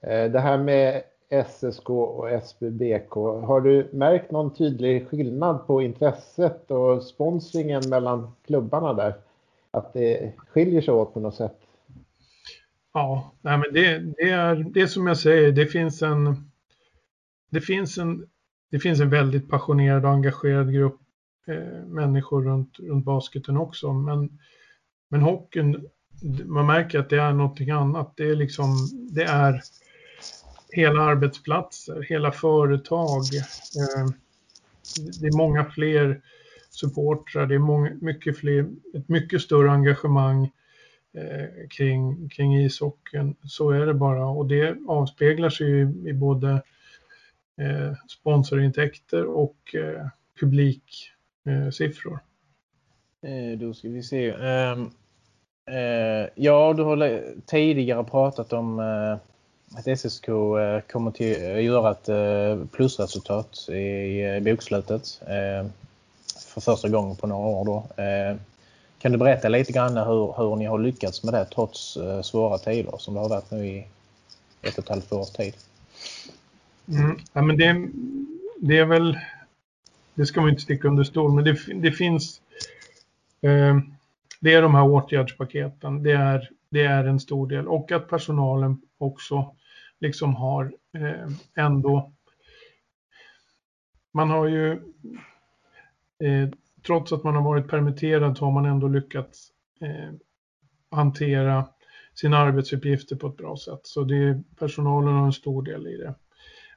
Speaker 2: Eh, det här med SSK och SBBK, har du märkt någon tydlig skillnad på intresset och sponsringen mellan klubbarna där? Att det skiljer sig åt på något sätt?
Speaker 4: Ja, nej men det, det, är, det som jag säger, det finns en det finns en, det finns en väldigt passionerad och engagerad grupp eh, människor runt, runt basketen också. Men Men hockeyn, man märker att det är någonting annat. Det är liksom, det är hela arbetsplatser, hela företag. Eh, det är många fler supportrar, det är många, mycket fler, ett mycket större engagemang eh, kring, kring ishockeyn. Så är det bara och det avspeglar sig i, i både eh, sponsorintäkter och eh, publiksiffror.
Speaker 3: Eh, då ska vi se. Ehm, eh, ja, du har tidigare pratat om eh, att SSK eh, kommer till att göra ett plusresultat i bokslutet för första gången på några år. Då. Kan du berätta lite grann hur, hur ni har lyckats med det trots eh, svåra tider som det har varit nu i ett och ett halvt års tid?
Speaker 4: Mm. Ja, men det, det är väl, det ska man inte sticka under stol, men det, det finns Eh, det är de här åtgärdspaketen, det är, det är en stor del och att personalen också liksom har eh, ändå man har ju eh, trots att man har varit permitterad så har man ändå lyckats eh, hantera sina arbetsuppgifter på ett bra sätt. Så det är, personalen har en stor del i det.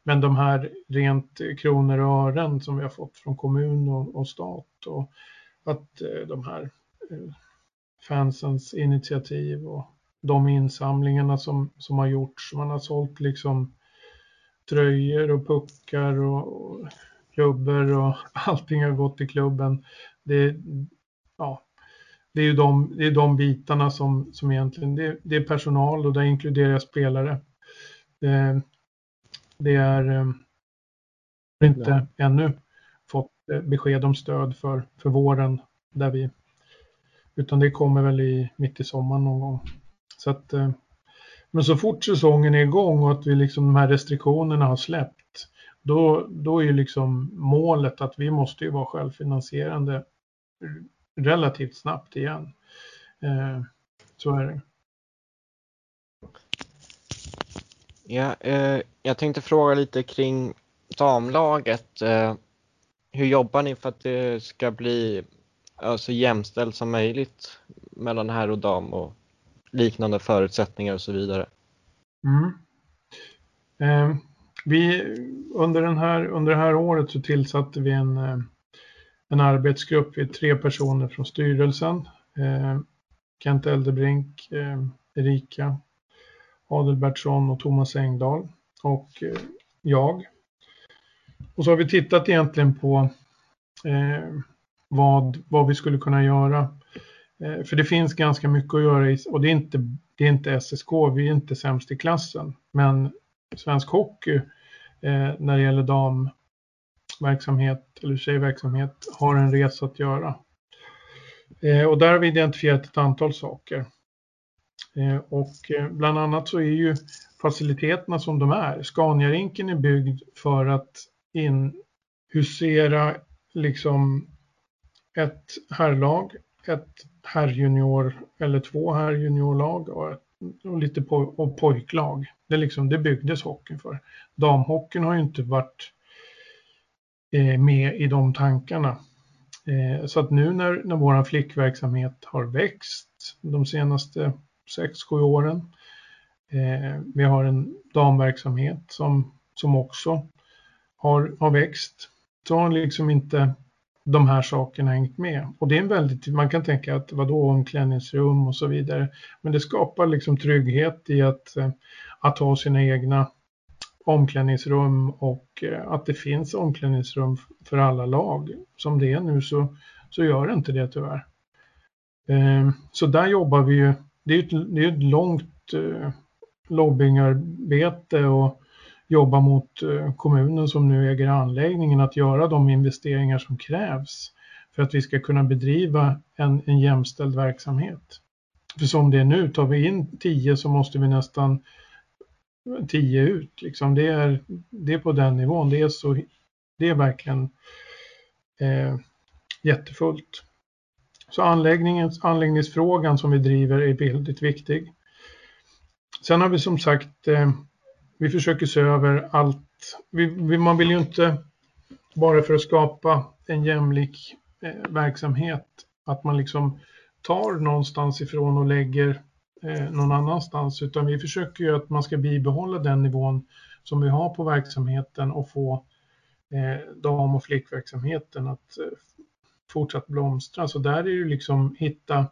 Speaker 4: Men de här rent eh, kronor och ören som vi har fått från kommun och, och stat och att eh, de här eh, fansens initiativ och de insamlingarna som, som har gjorts. Man har sålt liksom tröjor och puckar och, och klubbor och (laughs) allting har gått till klubben. Det, ja, det är ju de, det är de bitarna som, som egentligen, det, det är personal och där inkluderar jag spelare. Det, det är eh, inte ja. ännu fått eh, besked om stöd för, för våren. Där vi, utan det kommer väl i, mitt i sommaren någon gång. Så att, eh, men så fort säsongen är igång och att vi liksom, de här restriktionerna har släppt, då, då är ju liksom målet att vi måste ju vara självfinansierande relativt snabbt igen. Eh, så är det.
Speaker 1: Ja, eh, jag tänkte fråga lite kring damlaget. Eh, hur jobbar ni för att det ska bli så jämställt som möjligt mellan herr och dam och liknande förutsättningar och så vidare?
Speaker 4: Mm. Vi, under, den här, under det här året så tillsatte vi en, eh, en arbetsgrupp, vi tre personer från styrelsen. Eh, Kent Eldebrink, eh, Erika Adelbertsson och Thomas Engdahl och eh, jag och så har vi tittat egentligen på eh, vad, vad vi skulle kunna göra. Eh, för det finns ganska mycket att göra i, och det är, inte, det är inte SSK, vi är inte sämst i klassen. Men svensk hockey eh, när det gäller damverksamhet eller tjejverksamhet har en resa att göra. Eh, och där har vi identifierat ett antal saker. Eh, och eh, bland annat så är ju faciliteterna som de är. Scaniarinken är byggd för att inhusera liksom ett herrlag, ett herrjunior eller två herrjuniorlag och, ett och lite po och pojklag. Det, liksom, det byggdes hockeyn för. Damhockeyn har ju inte varit eh, med i de tankarna. Eh, så att nu när, när vår flickverksamhet har växt de senaste 6-7 åren. Eh, vi har en damverksamhet som, som också har, har växt så har liksom inte de här sakerna hängt med. Och det är en väldigt, man kan tänka att vadå omklädningsrum och så vidare. Men det skapar liksom trygghet i att, eh, att ha sina egna omklädningsrum och eh, att det finns omklädningsrum för alla lag. Som det är nu så, så gör det inte det tyvärr. Ehm, så där jobbar vi ju, det är ett, det är ett långt eh, lobbyingarbete och jobba mot eh, kommunen som nu äger anläggningen att göra de investeringar som krävs för att vi ska kunna bedriva en, en jämställd verksamhet. För som det är nu, tar vi in 10 så måste vi nästan 10 ut. Liksom. Det, är, det är på den nivån. Det är, så, det är verkligen eh, jättefullt. Så anläggningsfrågan som vi driver är väldigt viktig. Sen har vi som sagt eh, vi försöker se över allt. Vi, vi, man vill ju inte bara för att skapa en jämlik eh, verksamhet att man liksom tar någonstans ifrån och lägger eh, någon annanstans utan vi försöker ju att man ska bibehålla den nivån som vi har på verksamheten och få eh, dam och flickverksamheten att eh, fortsatt blomstra. Så där är det ju liksom hitta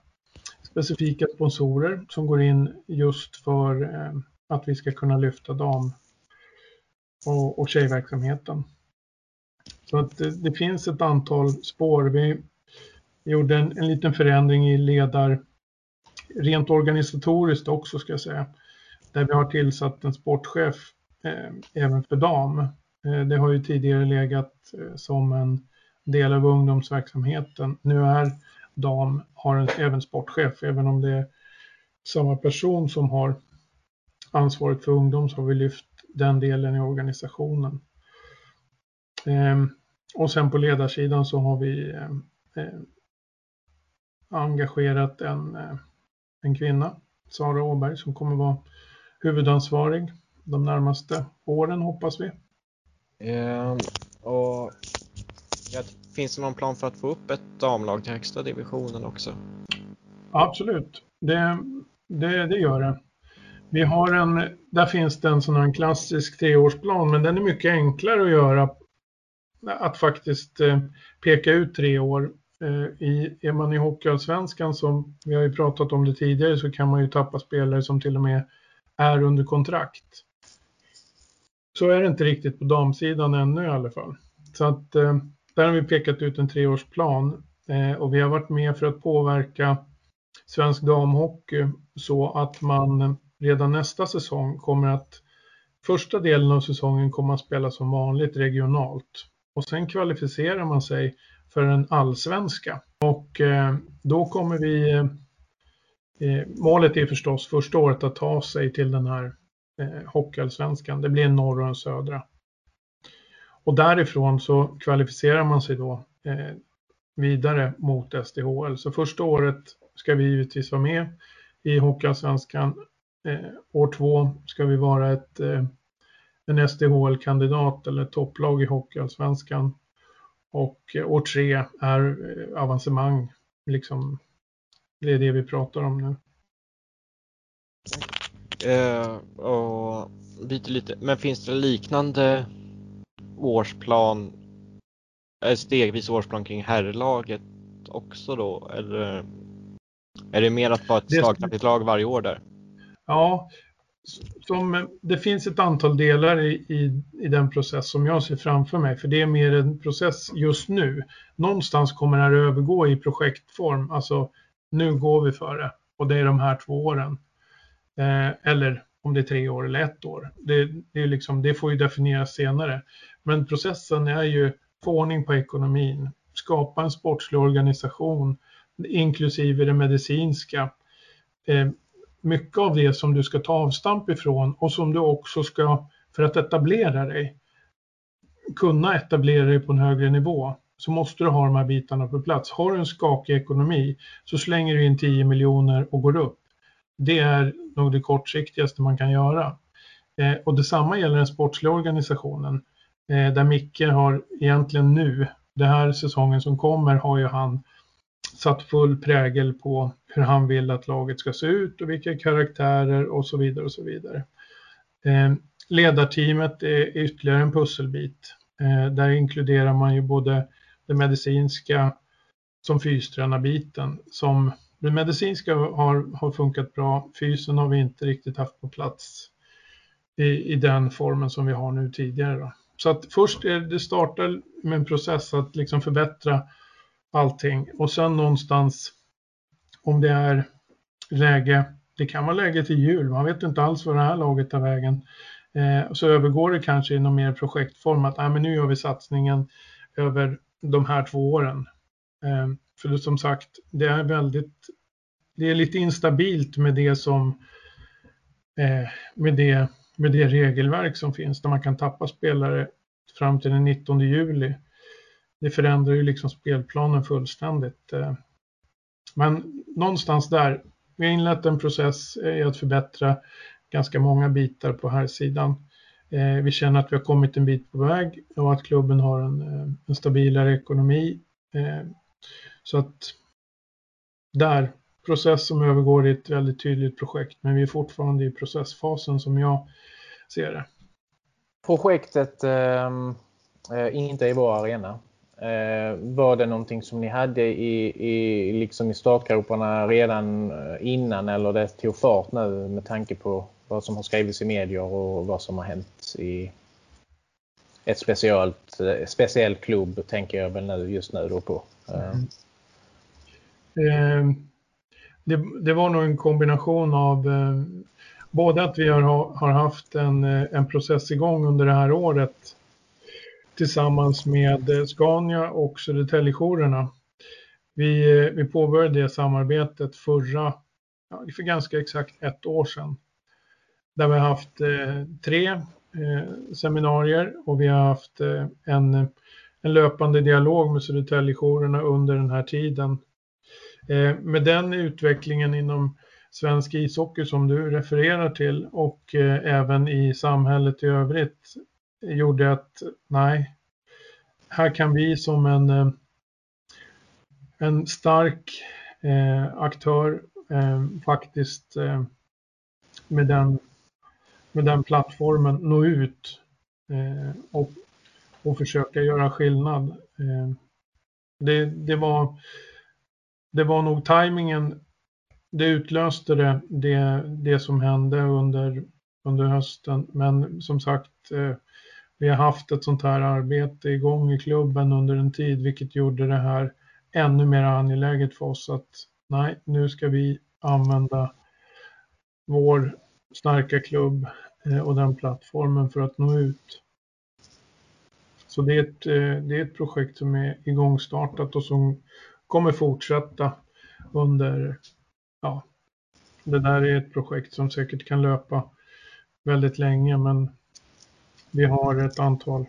Speaker 4: specifika sponsorer som går in just för eh, att vi ska kunna lyfta dam och, och tjejverksamheten. Så att det, det, finns ett antal spår. Vi gjorde en, en liten förändring i ledar, rent organisatoriskt också ska jag säga, där vi har tillsatt en sportchef eh, även för dam. Eh, det har ju tidigare legat eh, som en del av ungdomsverksamheten. Nu är dam, har en, även sportchef, även om det är samma person som har ansvaret för ungdom så har vi lyft den delen i organisationen. Eh, och sen på ledarsidan så har vi eh, eh engagerat en, eh, en kvinna, Sara Åberg, som kommer vara huvudansvarig de närmaste åren hoppas vi.
Speaker 1: Eh, och ja, finns det någon plan för att få upp ett damlag till högsta divisionen också?
Speaker 4: Absolut, det, det, det gör det. Vi har en, där finns det en sån här klassisk treårsplan, men den är mycket enklare att göra. Att faktiskt eh, peka ut tre år. Eh, I, är man i Hockeyallsvenskan, som vi har ju pratat om det tidigare, så kan man ju tappa spelare som till och med är under kontrakt. Så är det inte riktigt på damsidan ännu i alla fall. Så att eh, där har vi pekat ut en treårsplan och vi har varit med för att påverka svensk damhockey så att man redan nästa säsong kommer att första delen av säsongen kommer att spela som vanligt regionalt och sen kvalificerar man sig för en allsvenska och eh, då kommer vi eh, eh målet är förstås första året att ta sig till den här eh, hockeyallsvenskan. Det blir en norr och en södra. Och därifrån så kvalificerar man sig då eh, vidare mot SDHL. Så första året ska vi givetvis vara med i Hockeyallsvenskan. Eh, år två ska vi vara ett, eh, en SDHL-kandidat eller topplag i Hockeyallsvenskan. Och eh, år tre är eh, avancemang. Liksom, det är det vi pratar om nu.
Speaker 1: Uh, och byter lite, men finns det liknande årsplan, stegvis årsplan kring herrlaget också då? Eller är det mer att vara ett slagkraftigt lag varje år där?
Speaker 4: Ja, som, det finns ett antal delar i, i, i, den process som jag ser framför mig, för det är mer en process just nu. Någonstans kommer det här övergå i projektform, alltså nu går vi för det och det är de här två åren. Eh, eller om det är tre år eller ett år. Det, det, är liksom, det får ju definieras senare. Men processen är ju få ordning på ekonomin, skapa en sportslig organisation, inklusive det medicinska. Eh, mycket av det som du ska ta avstamp ifrån och som du också ska, för att etablera dig, kunna etablera dig på en högre nivå, så måste du ha de här bitarna på plats. Har du en skakig ekonomi så slänger du in 10 miljoner och går upp. Det är nog det kortsiktigaste man kan göra. Eh, och detsamma gäller den sportsliga organisationen. Eh, där Micke har egentligen nu, den här säsongen som kommer, har ju han satt full prägel på hur han vill att laget ska se ut och vilka karaktärer och så vidare och så vidare. Eh, ledarteamet är ytterligare en pusselbit. Eh, där inkluderar man ju både det medicinska som fystränarbiten. Som det medicinska har, har funkat bra, fysen har vi inte riktigt haft på plats i, i den formen som vi har nu tidigare. Då. Så att först är det startar med en process att liksom förbättra allting och sen någonstans om det är läge, det kan vara läge till jul, man vet inte alls vad det här laget tar vägen. Eh, så övergår det kanske i någon mer projektform att ah, men nu gör vi satsningen över de här två åren. Eh, för som sagt, det är väldigt, det är lite instabilt med det som, eh, med det, med det regelverk som finns där man kan tappa spelare fram till den 19 juli. Det förändrar ju liksom spelplanen fullständigt. Eh, men någonstans där, vi har inlett en process eh, i att förbättra ganska många bitar på här sidan. Eh, vi känner att vi har kommit en bit på väg och att klubben har en, en stabilare ekonomi. Så att där process som övergår i ett väldigt tydligt projekt, men vi är fortfarande i processfasen som jag ser det.
Speaker 3: Projektet eh, inte i vår arena. Eh, var det någonting som ni hade i, i, liksom i startgroparna redan eh, innan eller det tog fart nu med tanke på vad som har skrivits i medier och vad som har hänt i ett speciellt, eh, speciell klubb tänker jag väl nu just nu då på. Mm.
Speaker 4: Eh, det, det, var nog en kombination av eh, både att vi har, har haft en, en process igång under det här året tillsammans med eh, Scania och Södertäljejourerna. Vi, eh, vi påbörjade det samarbetet förra, ja, för ganska exakt ett år sedan. Där vi har haft eh, tre eh, seminarier och vi har haft eh, en, en löpande dialog med Södertäljejourerna under den här tiden. Eh, med den utvecklingen inom svensk ishockey som du refererar till och eh, även i samhället i övrigt gjorde att nej, här kan vi som en, eh, en stark eh, aktör eh, faktiskt eh, med, den, med den plattformen nå ut eh, och, och försöka göra skillnad. Eh, det, det, var, det var nog tajmingen, det utlöste det, det, det som hände under, under hösten. Men som sagt, eh, vi har haft ett sånt här arbete igång i klubben under en tid, vilket gjorde det här ännu mer angeläget för oss att nej, nu ska vi använda vår starka klubb eh, och den plattformen för att nå ut. Så det är ett, eh, det är ett projekt som är igångstartat och som kommer fortsätta under, ja, det där är ett projekt som säkert kan löpa väldigt länge men vi har ett antal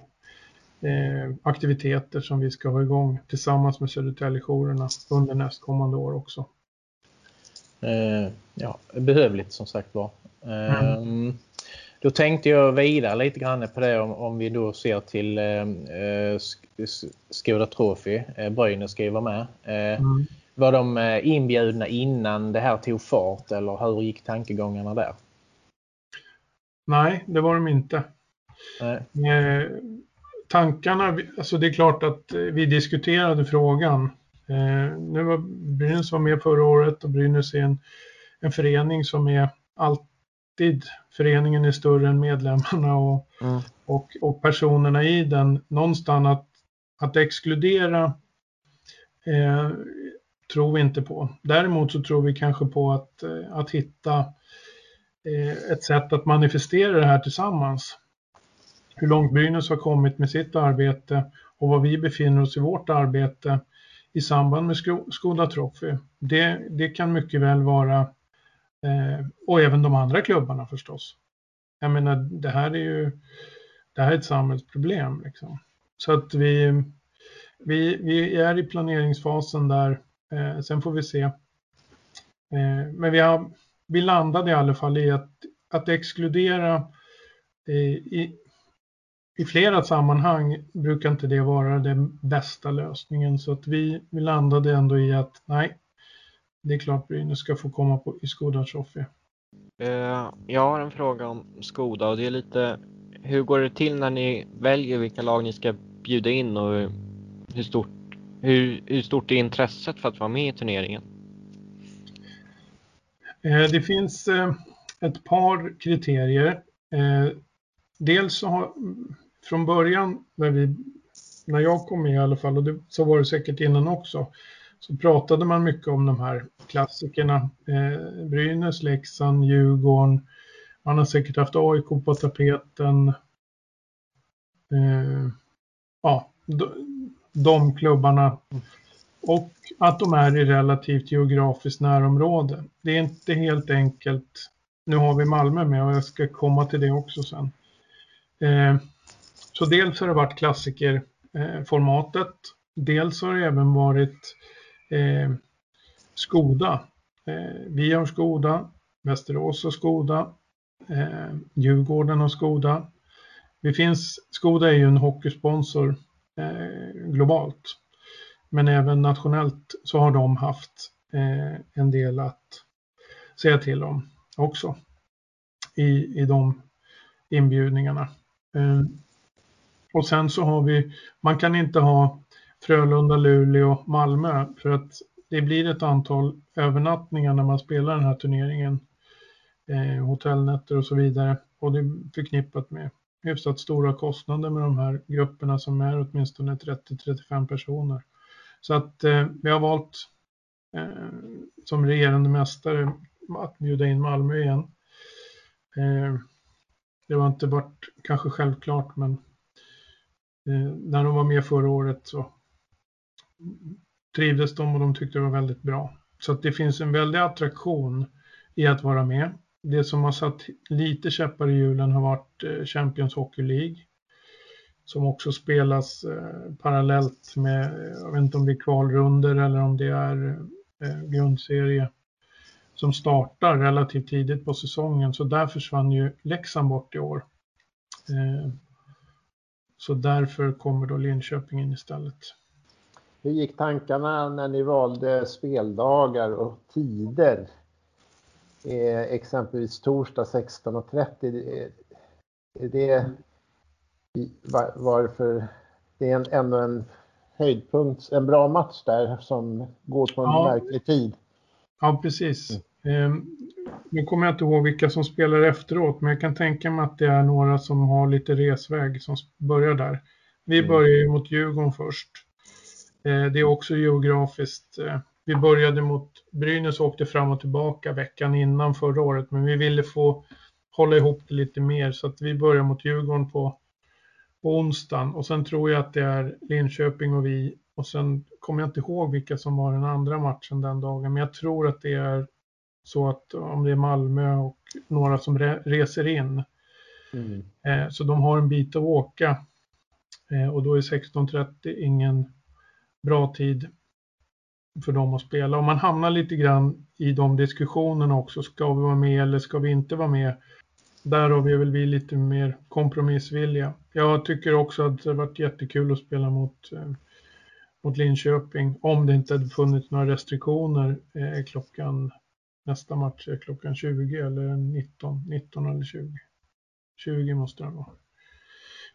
Speaker 4: eh, aktiviteter som vi ska ha igång tillsammans med Södertäljejourerna under nästkommande år också.
Speaker 3: Eh, ja, behövligt som sagt var. Mm. Då tänkte jag vidare lite grann på det om, om vi då ser till eh, eh Skoda Trophy. Eh, Brynäs ska ju vara med. Eh, mm. Var de eh, inbjudna innan det här tog fart eller hur gick tankegångarna där?
Speaker 4: Nej, det var de inte. Eh, tankarna, alltså det är klart att vi diskuterade frågan. Eh, nu var Brynäs var med förra året och Brynäs är en, en förening som är alltid, föreningen är större än medlemmarna och, mm. och, och personerna i den. Någonstans att, att exkludera eh, tror vi inte på. Däremot så tror vi kanske på att, eh, att hitta eh, ett sätt att manifestera det här tillsammans hur långt Brynäs har kommit med sitt arbete och var vi befinner oss i vårt arbete i samband med Skoda Trophy. Det, det kan mycket väl vara, eh, och även de andra klubbarna förstås. Jag menar, det här är ju det här är ett samhällsproblem. Liksom. Så att vi, vi, vi är i planeringsfasen där. Eh, sen får vi se. Eh, men vi, har, vi landade i alla fall i att, att exkludera eh, i, i flera sammanhang brukar inte det vara den bästa lösningen så att vi, vi landade ändå i att nej, det är klart Brynäs ska få komma på, i Skoda Trophy.
Speaker 1: Uh, jag har en fråga om Skoda och det är lite hur går det till när ni väljer vilka lag ni ska bjuda in och hur stort, hur, hur stort är intresset för att vara med i turneringen?
Speaker 4: Uh, det finns uh, ett par kriterier. Dels så har, från början när, vi, när jag kom med i alla fall, och det, så var det säkert innan också, så pratade man mycket om de här klassikerna. Eh, Brynäs, Leksand, Djurgården. Man har säkert haft AIK på tapeten. Eh, ja, de, de klubbarna. Och att de är i relativt geografiskt närområde. Det är inte helt enkelt. Nu har vi Malmö med och jag ska komma till det också sen. Eh, så dels har det varit klassikerformatet. Dels har det även varit eh, Skoda. Eh, vi har Skoda, Västerås har Skoda, eh, Djurgården har Skoda. Vi finns, Skoda är ju en hockeysponsor eh, globalt. Men även nationellt så har de haft eh, en del att säga till om också i, i de inbjudningarna. Eh, och sen så har vi, man kan inte ha Frölunda, Luleå, Malmö för att det blir ett antal övernattningar när man spelar den här turneringen. Eh, hotellnätter och så vidare. Och det är förknippat med hyfsat stora kostnader med de här grupperna som är åtminstone 30-35 personer. Så att eh, vi har valt eh, som regerande mästare att bjuda in Malmö igen. Eh, det var inte varit kanske självklart men Eh, när de var med förra året så trivdes de och de tyckte det var väldigt bra. Så att det finns en väldig attraktion i att vara med. Det som har satt lite käppar i hjulen har varit eh, Champions Hockey League. Som också spelas eh, parallellt med, jag vet inte om det är kvalrunder eller om det är grundserie. Som startar relativt tidigt på säsongen. Så där försvann ju Leksand bort i år. Så därför kommer då Linköping in istället.
Speaker 2: Hur gick tankarna när ni valde speldagar och tider? Eh, exempelvis torsdag 16.30. Är det var, varför det är en, ändå en höjdpunkt, en bra match där som går på en ja. märklig tid?
Speaker 4: Ja, precis. Mm. Eh, nu kommer jag inte ihåg vilka som spelar efteråt, men jag kan tänka mig att det är några som har lite resväg som börjar där. Vi mm. börjar ju mot Djurgården först. Eh, det är också geografiskt. Eh, vi började mot Brynäs och åkte fram och tillbaka veckan innan förra året, men vi ville få hålla ihop det lite mer så att vi börjar mot Djurgården på, på onsdagen och sen tror jag att det är Linköping och vi och sen kommer jag inte ihåg vilka som var den andra matchen den dagen, men jag tror att det är så att om det är Malmö och några som re reser in. Mm. Eh, så de har en bit att åka och då är 16.30 ingen bra tid för dem att spela. Och man hamnar lite grann i de diskussionerna också. Ska vi vara med eller ska vi inte vara med? Där har vi väl vi lite mer kompromissvilja. Jag tycker också att det varit jättekul att spela mot, eh, mot Linköping. Om det inte hade funnits några restriktioner eh, klockan nästa match är klockan 20 eller 19, 19 eller 20. 20 måste den vara.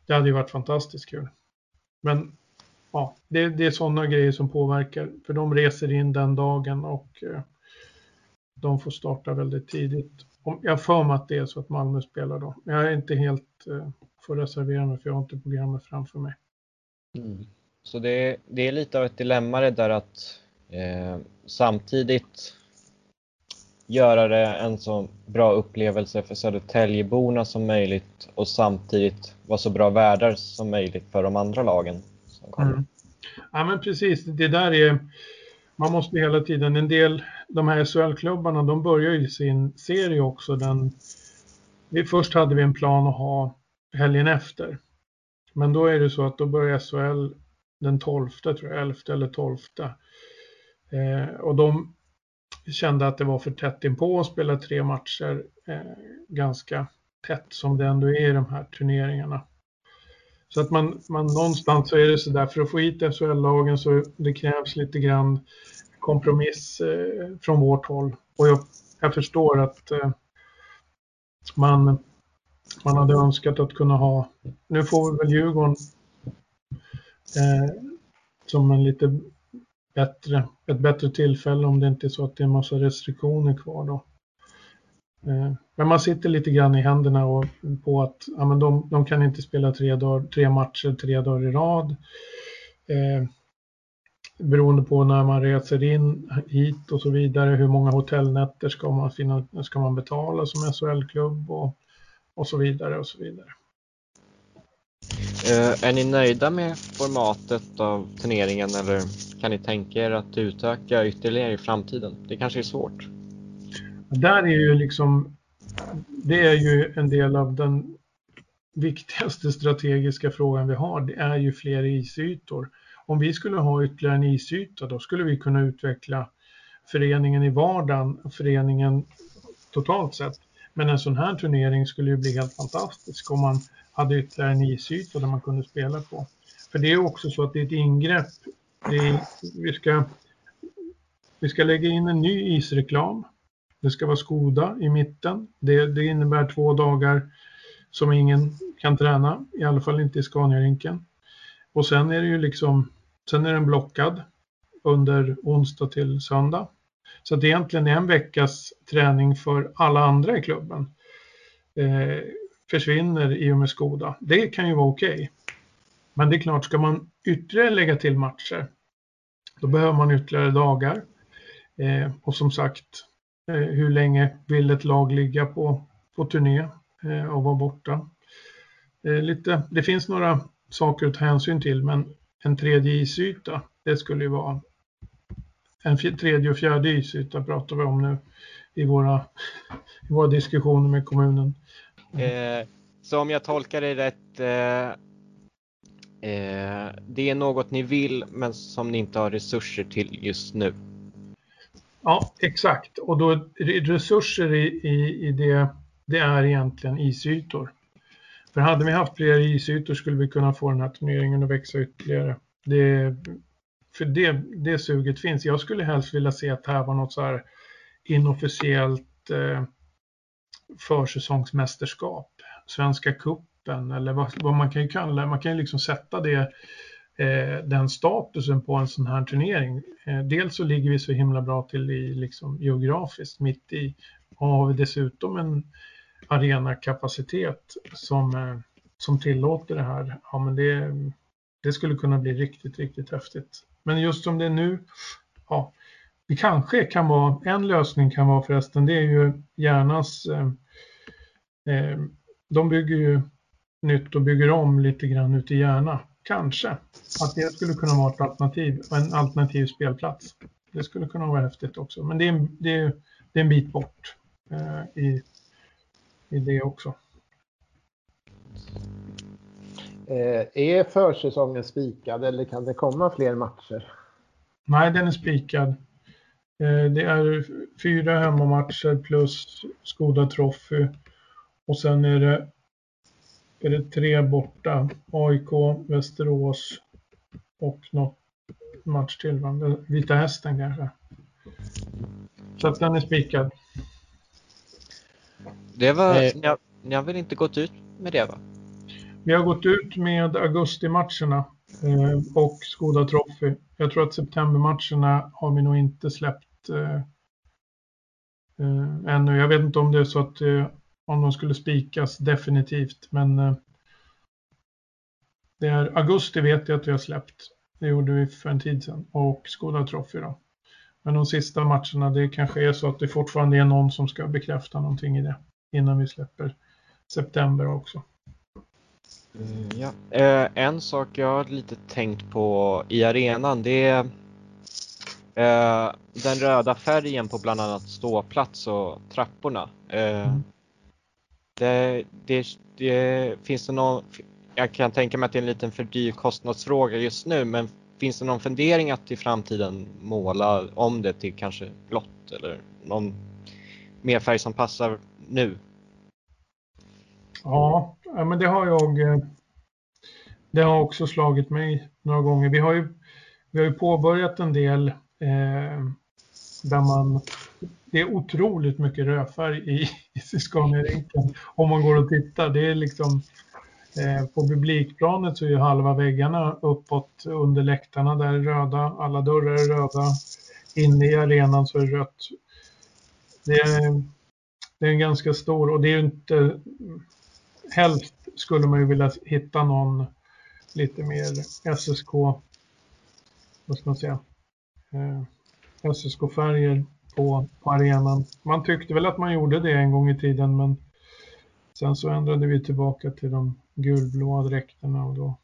Speaker 4: Det hade ju varit fantastiskt kul. Men ja, det, det är sådana grejer som påverkar. För de reser in den dagen och eh, de får starta väldigt tidigt. Jag för mig att det är så att Malmö spelar då. Jag är inte helt, eh, får reservera mig för jag har inte programmet framför mig.
Speaker 1: Mm. Så det, det, är lite av ett dilemma det där att eh, samtidigt göra det en så bra upplevelse för Södertäljeborna som möjligt och samtidigt vara så bra värdar som möjligt för de andra lagen som kommer. Mm.
Speaker 4: Ja men precis, det där är, man måste hela tiden, en del, de här SHL-klubbarna de börjar ju sin serie också. Den, vi, först hade vi en plan att ha helgen efter. Men då är det så att då börjar SHL den 12, tror jag, 11 eller 12. Eh, och de kände att det var för tätt inpå att spela tre matcher eh, ganska tätt som det ändå är i de här turneringarna. Så att man, man någonstans så är det så där, för att få hit SHL-lagen så det krävs lite grann kompromiss eh, från vårt håll. Och jag, jag förstår att eh, man, man hade önskat att kunna ha, nu får vi väl Djurgården eh, som en lite bättre, ett bättre tillfälle om det inte är så att det är en massa restriktioner kvar då. Eh, men man sitter lite grann i händerna och, på att ja, men de, de kan inte spela tre, dagar, tre matcher tre dagar i rad. Eh, beroende på när man reser in hit och så vidare, hur många hotellnätter ska man, finna, ska man betala som SHL-klubb och, och så vidare och så vidare.
Speaker 1: Uh, är ni nöjda med formatet av turneringen eller kan ni tänka er att utöka ytterligare i framtiden? Det kanske är svårt.
Speaker 4: Där är ju liksom, det är ju en del av den viktigaste strategiska frågan vi har, det är ju fler isytor. Om vi skulle ha ytterligare en isyta, då skulle vi kunna utveckla föreningen i vardagen, föreningen totalt sett. Men en sån här turnering skulle ju bli helt fantastisk om man hade ytterligare en isyta där man kunde spela på. För det är också så att det är ett ingrepp. Vi ska Vi ska lägga in en ny isreklam. Det ska vara Skoda i mitten. Det, det innebär två dagar som ingen kan träna, i alla fall inte i Scaniarinken. Och sen är det ju liksom, sen är den blockad under onsdag till söndag. Så det egentligen är en veckas träning för alla andra i klubben. Eh, försvinner i och med Skoda. Det kan ju vara okej. Okay. Men det är klart, ska man ytterligare lägga till matcher, då behöver man ytterligare dagar. Eh, och som sagt, eh, hur länge vill ett lag ligga på, på turné eh, och vara borta? Eh, lite, det finns några saker att ta hänsyn till, men en tredje isyta, det skulle ju vara en tredje och fjärde isyta pratar vi om nu i våra, i våra diskussioner med kommunen.
Speaker 1: Eh, så om jag tolkar dig rätt, eh, eh, det är något ni vill men som ni inte har resurser till just nu?
Speaker 4: Ja, exakt. Och då resurser i, i, i det, det är egentligen isytor. För hade vi haft fler isytor skulle vi kunna få den här turneringen att växa ytterligare. Det, för det, det suget finns. Jag skulle helst vilja se att det här var något så här inofficiellt eh, försäsongsmästerskap. Svenska kuppen eller vad, vad, man kan ju kalla Man kan ju liksom sätta det, eh, den statusen på en sån här turnering. Eh, dels så ligger vi så himla bra till i, liksom, geografiskt mitt i och har vi dessutom en arenakapacitet som, eh, som tillåter det här. Ja, men det, det skulle kunna bli riktigt, riktigt häftigt. Men just som det är nu, ja, det kanske kan vara, en lösning kan vara förresten, det är ju hjärnans, eh, eh, de bygger ju nytt och bygger om lite grann ute i Järna. Kanske att det skulle kunna vara ett alternativ, en alternativ spelplats. Det skulle kunna vara häftigt också, men det är, det är, det är en bit bort eh, i, i det också.
Speaker 2: Eh, är försäsongen spikad eller kan det komma fler matcher?
Speaker 4: Nej, den är spikad. Eh, det är fyra hemmamatcher plus Skoda Trophy. Och sen är det, är det tre borta. AIK, Västerås och något match till. Va? Vita Hästen kanske. Så att den är spikad.
Speaker 1: Det var, ni har, ni har väl inte gått ut med det va?
Speaker 4: Vi har gått ut med augustimatcherna eh, och Skoda Trophy. Jag tror att septembermatcherna har vi nog inte släppt eh, eh, ännu. Jag vet inte om det är så att eh, om de skulle spikas definitivt, men eh, det är augusti vet jag att vi har släppt. Det gjorde vi för en tid sedan och Skoda Trophy då. Men de sista matcherna, det kanske är så att det fortfarande är någon som ska bekräfta någonting i det innan vi släpper september också.
Speaker 1: Mm, ja. Eh, en sak jag har lite tänkt på i arenan det är eh, den röda färgen på bland annat ståplats och trapporna. Eh, mm det, det, det, finns det någon, jag kan tänka mig att det är en liten för dyr kostnadsfråga just nu men finns det någon fundering att i framtiden måla om det till kanske blått eller någon mer färg som passar nu?
Speaker 4: Ja, men det har jag. Eh, det har också slagit mig några gånger. Vi har ju, vi har ju påbörjat en del eh, där man det är otroligt mycket rödfärg i, i Scania-rinken om man går och tittar. Det är liksom eh, på publikplanet så är ju halva väggarna uppåt under läktarna där är röda, alla dörrar är röda. Inne i arenan så är det rött. Det är, det är en ganska stor och det är ju inte helst skulle man ju vilja hitta någon lite mer SSK, vad ska man säga, eh, SSK-färger på, på arenan. Man tyckte väl att man gjorde det en gång i tiden men sen så ändrade vi tillbaka till de gulblåa dräkterna och då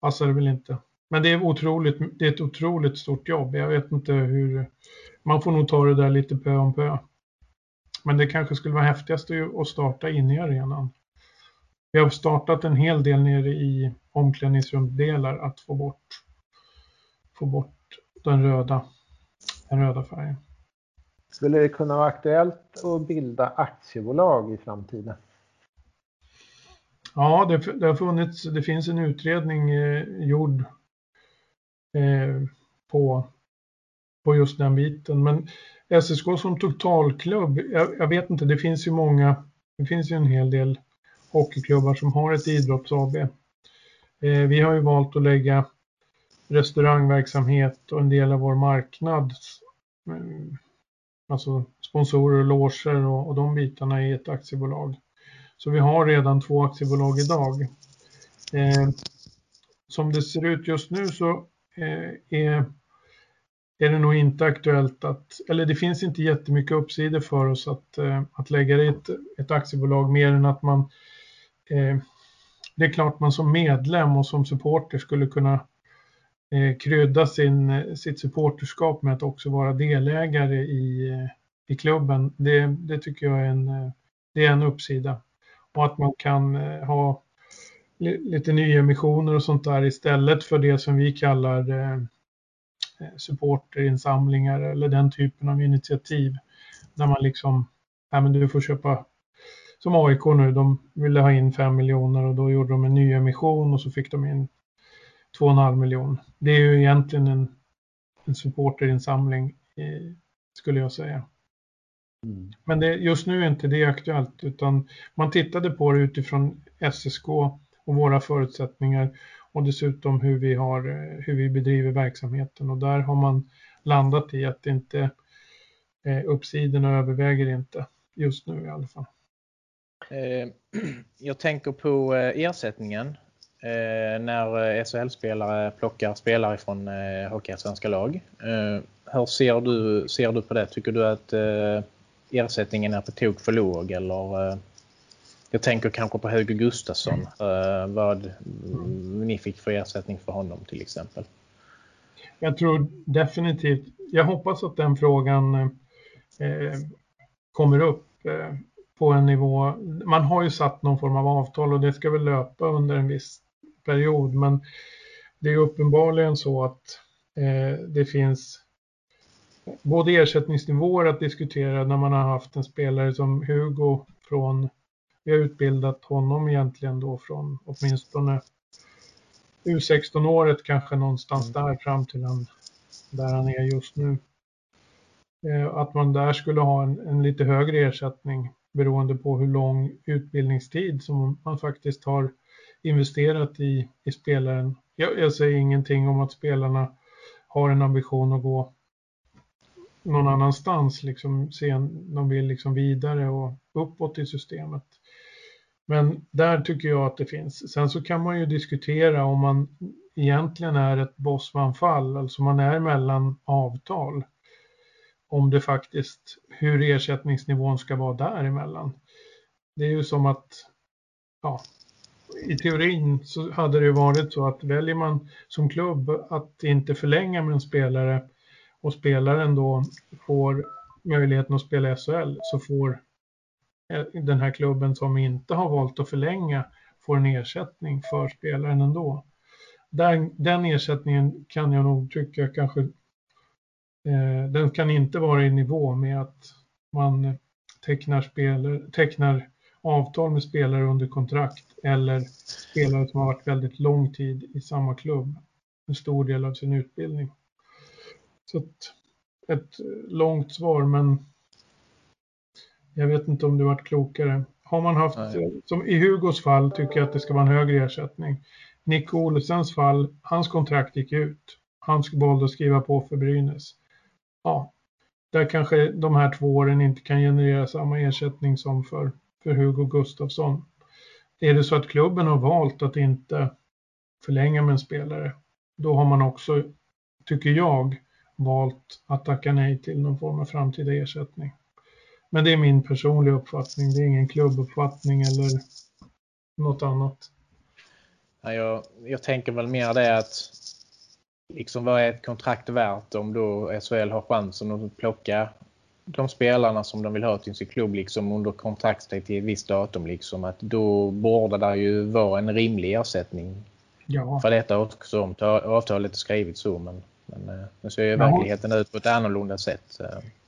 Speaker 4: passade det väl inte. Men det är, otroligt, det är ett otroligt stort jobb. Jag vet inte hur... Man får nog ta det där lite pö om pö. Men det kanske skulle vara häftigast att starta inne i arenan. Vi har startat en hel del nere i omklädningsrumsdelar att få bort, få bort den, röda, den röda färgen.
Speaker 2: Skulle det kunna vara aktuellt att bilda aktiebolag i framtiden?
Speaker 4: Ja, det, det har funnits, det finns en utredning eh, gjord eh, på på just den biten. Men SSK som totalklubb, jag, jag, vet inte, det finns ju många, det finns ju en hel del hockeyklubbar som har ett idrotts-AB. Eh, vi har ju valt att lägga restaurangverksamhet och en del av vår marknad, eh, alltså sponsorer och loger och, och de bitarna i ett aktiebolag. Så vi har redan två aktiebolag idag. Eh, som det ser ut just nu så eh, är, är det nog inte aktuellt att, eller det finns inte jättemycket uppsidor för oss att, eh, att lägga det i ett, ett aktiebolag mer än att man eh, det är klart man som medlem och som supporter skulle kunna eh, krydda sin, eh, sitt supporterskap med att också vara delägare i, eh, i klubben. Det, det tycker jag är en, eh, det är en uppsida. Och att man kan ha lite nyemissioner och sånt där istället för det som vi kallar eh, supporterinsamlingar eller den typen av initiativ. Där man liksom, ja men du får köpa, som AIK nu, de ville ha in 5 miljoner och då gjorde de en nyemission och så fick de in 2,5 miljoner. Det är ju egentligen en, en supporterinsamling skulle jag säga. Mm. Men det, just nu är inte det aktuellt utan man tittade på det utifrån SSK och våra förutsättningar och dessutom hur vi, har, hur vi bedriver verksamheten och där har man landat i att inte eh, uppsidorna överväger inte just nu i alla fall.
Speaker 3: Eh, (clears throat) jag tänker på eh, ersättningen eh, när SHL-spelare plockar spelare från Hockeyallsvenska lag. Hur ser du, ser du på det? Tycker du att ersättningen är på tok för låg eller eh, jag tänker kanske på Höger Gustafsson. Eh, vad ni fick för ersättning för honom till exempel.
Speaker 4: Jag tror definitivt, jag hoppas att den frågan eh, kommer upp eh, på en nivå. Man har ju satt någon form av avtal och det ska väl löpa under en viss period men det är uppenbarligen så att eh, det finns både ersättningsnivåer att diskutera när man har haft en spelare som Hugo från, vi har utbildat honom egentligen då från åtminstone U16-året kanske någonstans mm. där fram till han, där han är just nu. Eh, att man där skulle ha en, en, lite högre ersättning beroende på hur lång utbildningstid som man faktiskt har investerat i, i spelaren. Jag, jag säger ingenting om att spelarna har en ambition att gå någon annanstans, liksom, sen, de vill liksom vidare och uppåt i systemet. Men där tycker jag att det finns. Sen så kan man ju diskutera om man egentligen är ett bossmanfall, alltså man är mellan avtal. Om det faktiskt, hur ersättningsnivån ska vara däremellan. Det är ju som att, ja, i teorin så hade det varit så att väljer man som klubb att inte förlänga med en spelare och spelaren då får möjligheten att spela i SHL så får eh, den här klubben som inte har valt att förlänga får en ersättning för spelaren ändå. Den, den ersättningen kan jag nog tycka kanske eh, den kan inte vara i nivå med att man tecknar, spelare, tecknar avtal med spelare under kontrakt eller spelare som har varit väldigt lång tid i samma klubb, en stor del av sin utbildning. Så ett, ett långt svar, men jag vet inte om du varit klokare. Har man haft, Nej. som i Hugos fall tycker jag att det ska vara en högre ersättning. Nick Olsens fall, hans kontrakt gick ut. Han valde att skriva på för Brynäs. Ja, där kanske de här två åren inte kan generera samma ersättning som för, för Hugo Gustafsson. Är det så att klubben har valt att inte förlänga med en spelare, då har man också, tycker jag, valt att tacka nej till någon form av framtida ersättning. Men det är min personliga uppfattning, det är ingen klubbuppfattning eller något annat.
Speaker 3: Jag, jag tänker väl mer det att liksom vad är ett kontrakt värt om då SHL har chansen att plocka de spelarna som de vill ha till sin klubb liksom under kontraktstid till ett visst datum liksom att då borde det ju vara en rimlig ersättning ja. för detta också om avtalet är skrivet så men men eh, nu ser ju verkligheten ut på ett annorlunda sätt.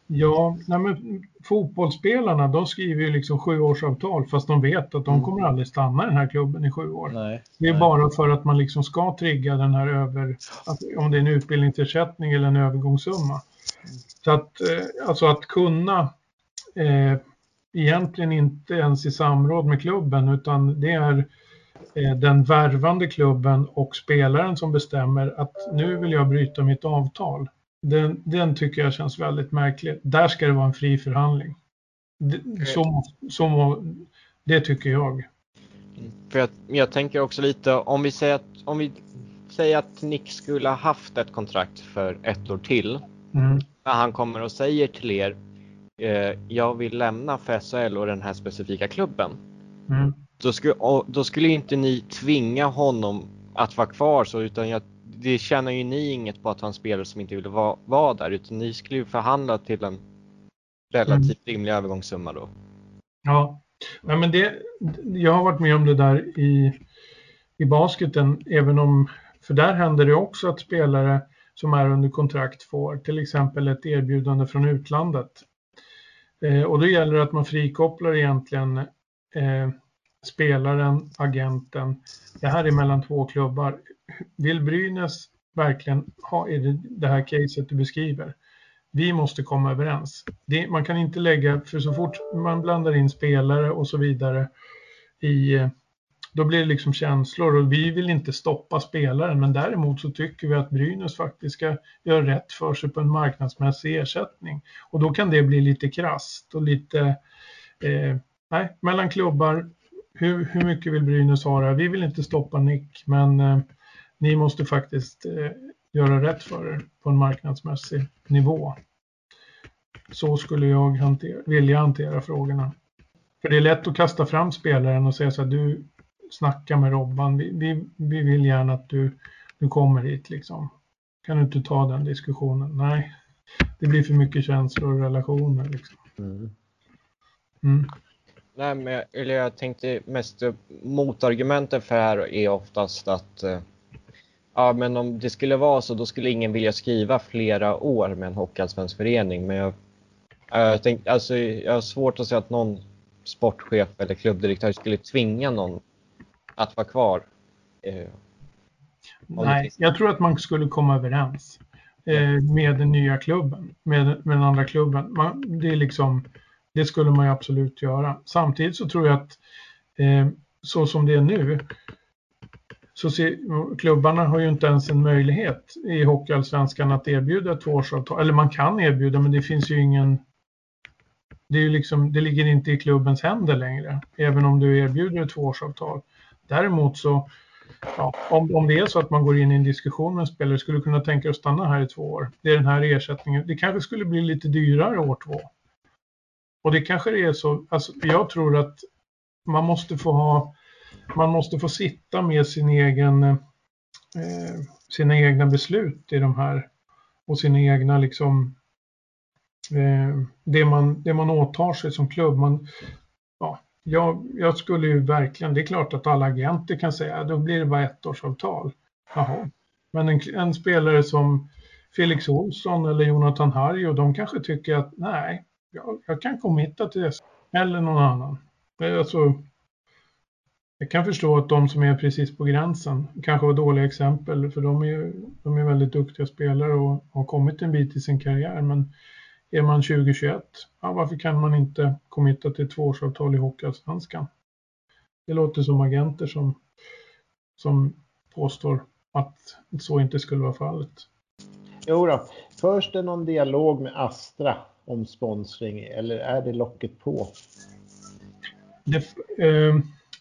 Speaker 4: Ja, nej fotbollsspelarna de skriver ju liksom sjuårsavtal fast de vet att de mm. kommer aldrig stanna i den här klubben i sju år. Nej, det är nej. bara för att man liksom ska trigga den här över, om det är en utbildningsersättning eller en övergångssumma. Så att, eh, alltså att kunna eh, egentligen inte ens i samråd med klubben utan det är eh, den värvande klubben och spelaren som bestämmer att nu vill jag bryta mitt avtal. Den, den tycker jag känns väldigt märklig. Där ska det vara en fri förhandling. Så, så, det tycker jag.
Speaker 1: För jag, jag tänker också lite om vi säger att, om vi säger att Nick skulle ha haft ett kontrakt för ett år till. Mm. När han kommer och säger till er eh, jag vill lämna för SHL och den här specifika klubben. Mm. Då, skulle, då skulle inte ni tvinga honom att vara kvar så utan jag, det känner ju ni inget på att han spelar som inte vill vara, vara där utan ni skulle ju förhandla till en relativt mm. rimlig övergångssumma då.
Speaker 4: Ja, Nej, men det, jag har varit med om det där i, i basketen, även om, för där händer det också att spelare som är under kontrakt får till exempel ett erbjudande från utlandet. Eh, och då gäller det att man frikopplar egentligen eh, spelaren, agenten. Det här är mellan två klubbar. Vill Brynäs verkligen ha är det, det här caset du beskriver? vi måste komma överens. Det, man kan inte lägga, för så fort man blandar in spelare och så vidare i eh, då blir det liksom känslor och vi vill inte stoppa spelaren men däremot så tycker vi att Brynäs faktiskt ska göra rätt för sig på en marknadsmässig ersättning. Och då kan det bli lite krast och lite, eh, nej, mellan klubbar, hur, hur mycket vill Brynäs ha det? Vi vill inte stoppa Nick men eh, ni måste faktiskt eh, göra rätt för er på en marknadsmässig nivå. Så skulle jag hantera, vilja hantera frågorna. För det är lätt att kasta fram spelaren och säga så här, du snackar med Robban, vi, vi, vi vill gärna att du, du kommer hit liksom. Kan du inte ta den diskussionen? Nej, det blir för mycket känslor och relationer liksom. Mm.
Speaker 1: Mm. Nej, men eller jag tänkte mest motargumenten för det här är oftast att eh, Ja, men om det skulle vara så, då skulle ingen vilja skriva flera år med en hockeyallsvensk förening. Men jag, jag, tänk, alltså, jag har svårt att se att någon sportchef eller klubbdirektör skulle tvinga någon att vara kvar. Eh,
Speaker 4: Nej, jag tror att man skulle komma överens eh, med den nya klubben, med, med den andra klubben. Man, det, är liksom, det skulle man ju absolut göra. Samtidigt så tror jag att eh, så som det är nu så ser, klubbarna har ju inte ens en möjlighet i Hockeyallsvenskan att erbjuda ett tvåårsavtal. Eller man kan erbjuda, men det finns ju ingen... Det, är ju liksom, det ligger inte i klubbens händer längre, även om du erbjuder ett tvåårsavtal. Däremot så, ja, om, om det är så att man går in i en diskussion med en spelare, skulle kunna tänka dig att stanna här i två år. Det är den här ersättningen. Det kanske skulle bli lite dyrare år två. Och det kanske det är så, alltså, jag tror att man måste få ha man måste få sitta med sin egen, eh, sina egna beslut i de här och sina egna liksom eh, det, man, det man åtar sig som klubb. Man, jag, jag skulle ju verkligen, det är klart att alla agenter kan säga då blir det bara ettårsavtal. Jaha. Men en, en spelare som Felix Olsson eller Jonathan Harjo, de kanske tycker att nej, jag, jag kan committa till det. Eller någon annan. Eh, alltså, jag kan förstå att de som är precis på gränsen kanske var dåliga exempel för de är, de är väldigt duktiga spelare och har kommit en bit i sin karriär. Men är man 2021, ja, varför kan man inte committa till tvåårsavtal i Hockeyallsvenskan? Det låter som agenter som, som påstår att så inte skulle vara fallet.
Speaker 2: Jo då. Förs det någon dialog med Astra om sponsring eller är det locket på?
Speaker 4: Det, eh,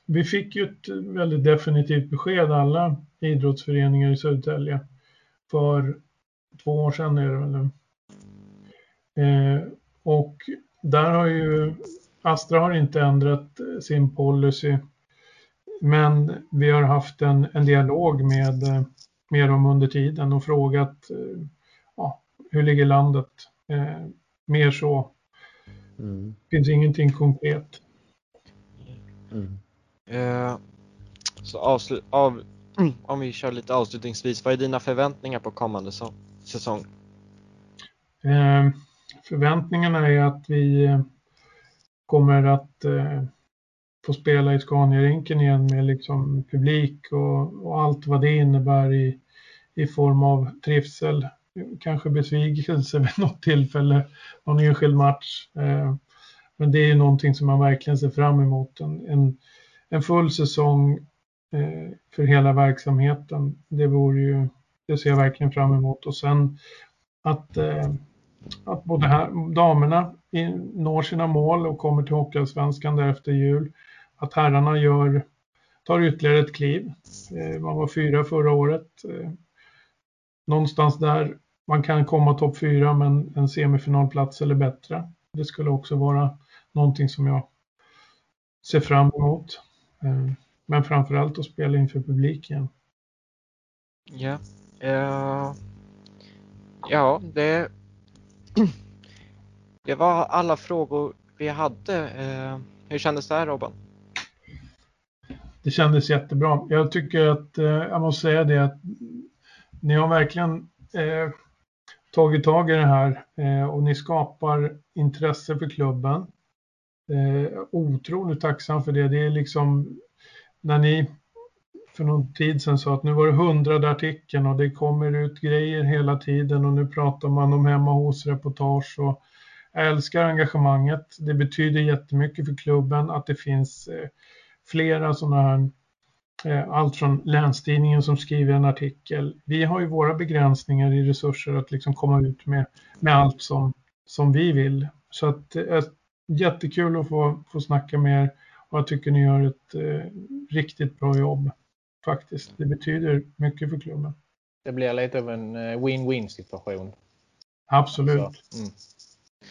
Speaker 4: vi fick ju ett väldigt definitivt besked alla idrottsföreningar i Södertälje för två år sedan är det väl och där har ju Astra har inte ändrat sin policy men vi har haft en, en dialog med, med dem under tiden och frågat eh, ja, hur ligger landet? Eh, mer så. Mm. finns ingenting konkret.
Speaker 1: Mm. Eh, så avslut, av, om vi kör lite avslutningsvis, vad är dina förväntningar på kommande säsong?
Speaker 4: Eh, förväntningarna är att vi eh, kommer att eh, få spela i Scania-rinken igen med liksom publik och, och, allt vad det innebär i, i form av trivsel kanske besvikelse (laughs) vid något tillfälle, någon enskild match. Eh, men det är ju någonting som man verkligen ser fram emot. En, en, en full säsong för hela verksamheten. Det vore ju, det ser jag verkligen fram emot. Och sen att, eh, att både här, damerna når sina mål och kommer till Hockeyallsvenskan därefter jul. Att herrarna gör, tar ytterligare ett kliv. Eh, man var fyra förra året. Eh, någonstans där man kan komma topp fyra men en semifinalplats eller bättre. Det skulle också vara någonting som jag ser fram emot. Eh, men framförallt att spela inför publiken.
Speaker 1: Ja, uh, ja det, det var alla frågor vi hade. Eh, hur kändes det här Robban?
Speaker 4: Det kändes jättebra. Jag tycker att, eh, jag måste säga det att ni har verkligen eh, tagit tag i det här och ni skapar intresse för klubben. Eh, otroligt tacksam för det. Det är liksom när ni för någon tid sedan sa att nu var det hundrade artikeln och det kommer ut grejer hela tiden och nu pratar man om hemma hos reportage och jag älskar engagemanget. Det betyder jättemycket för klubben att det finns eh, flera sådana här eh, allt från Länstidningen som skriver en artikel. Vi har ju våra begränsningar i resurser att liksom komma ut med, med allt som, som vi vill. Så att eh, jättekul att få, få snacka med er och jag tycker ni gör ett eh, riktigt bra jobb faktiskt. Det betyder mycket för klubben.
Speaker 3: Det blir lite av en eh, win-win situation.
Speaker 4: Absolut. Mm.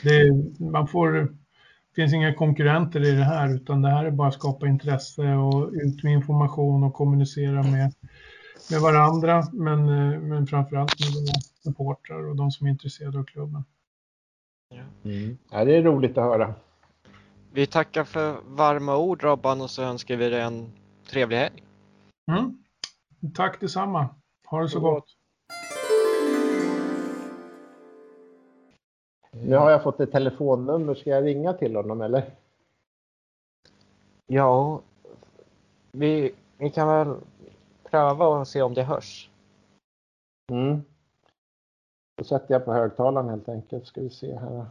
Speaker 4: Det, man får, det finns inga konkurrenter i det här utan det här är bara att skapa intresse och ut med information och kommunicera med, med varandra men, eh, men framförallt med våra supportrar och de som är intresserade av klubben.
Speaker 2: Mm. Ja, det är roligt att höra.
Speaker 1: Vi tackar för varma ord Robban och så önskar vi dig en trevlig helg.
Speaker 4: Mm. Tack detsamma. Ha det så gott.
Speaker 2: Nu har jag fått ett telefonnummer. Ska jag ringa till honom eller?
Speaker 1: Ja, vi, vi kan väl pröva och se om det hörs.
Speaker 2: Mm. Då sätter jag på högtalaren helt enkelt. Ska vi se här.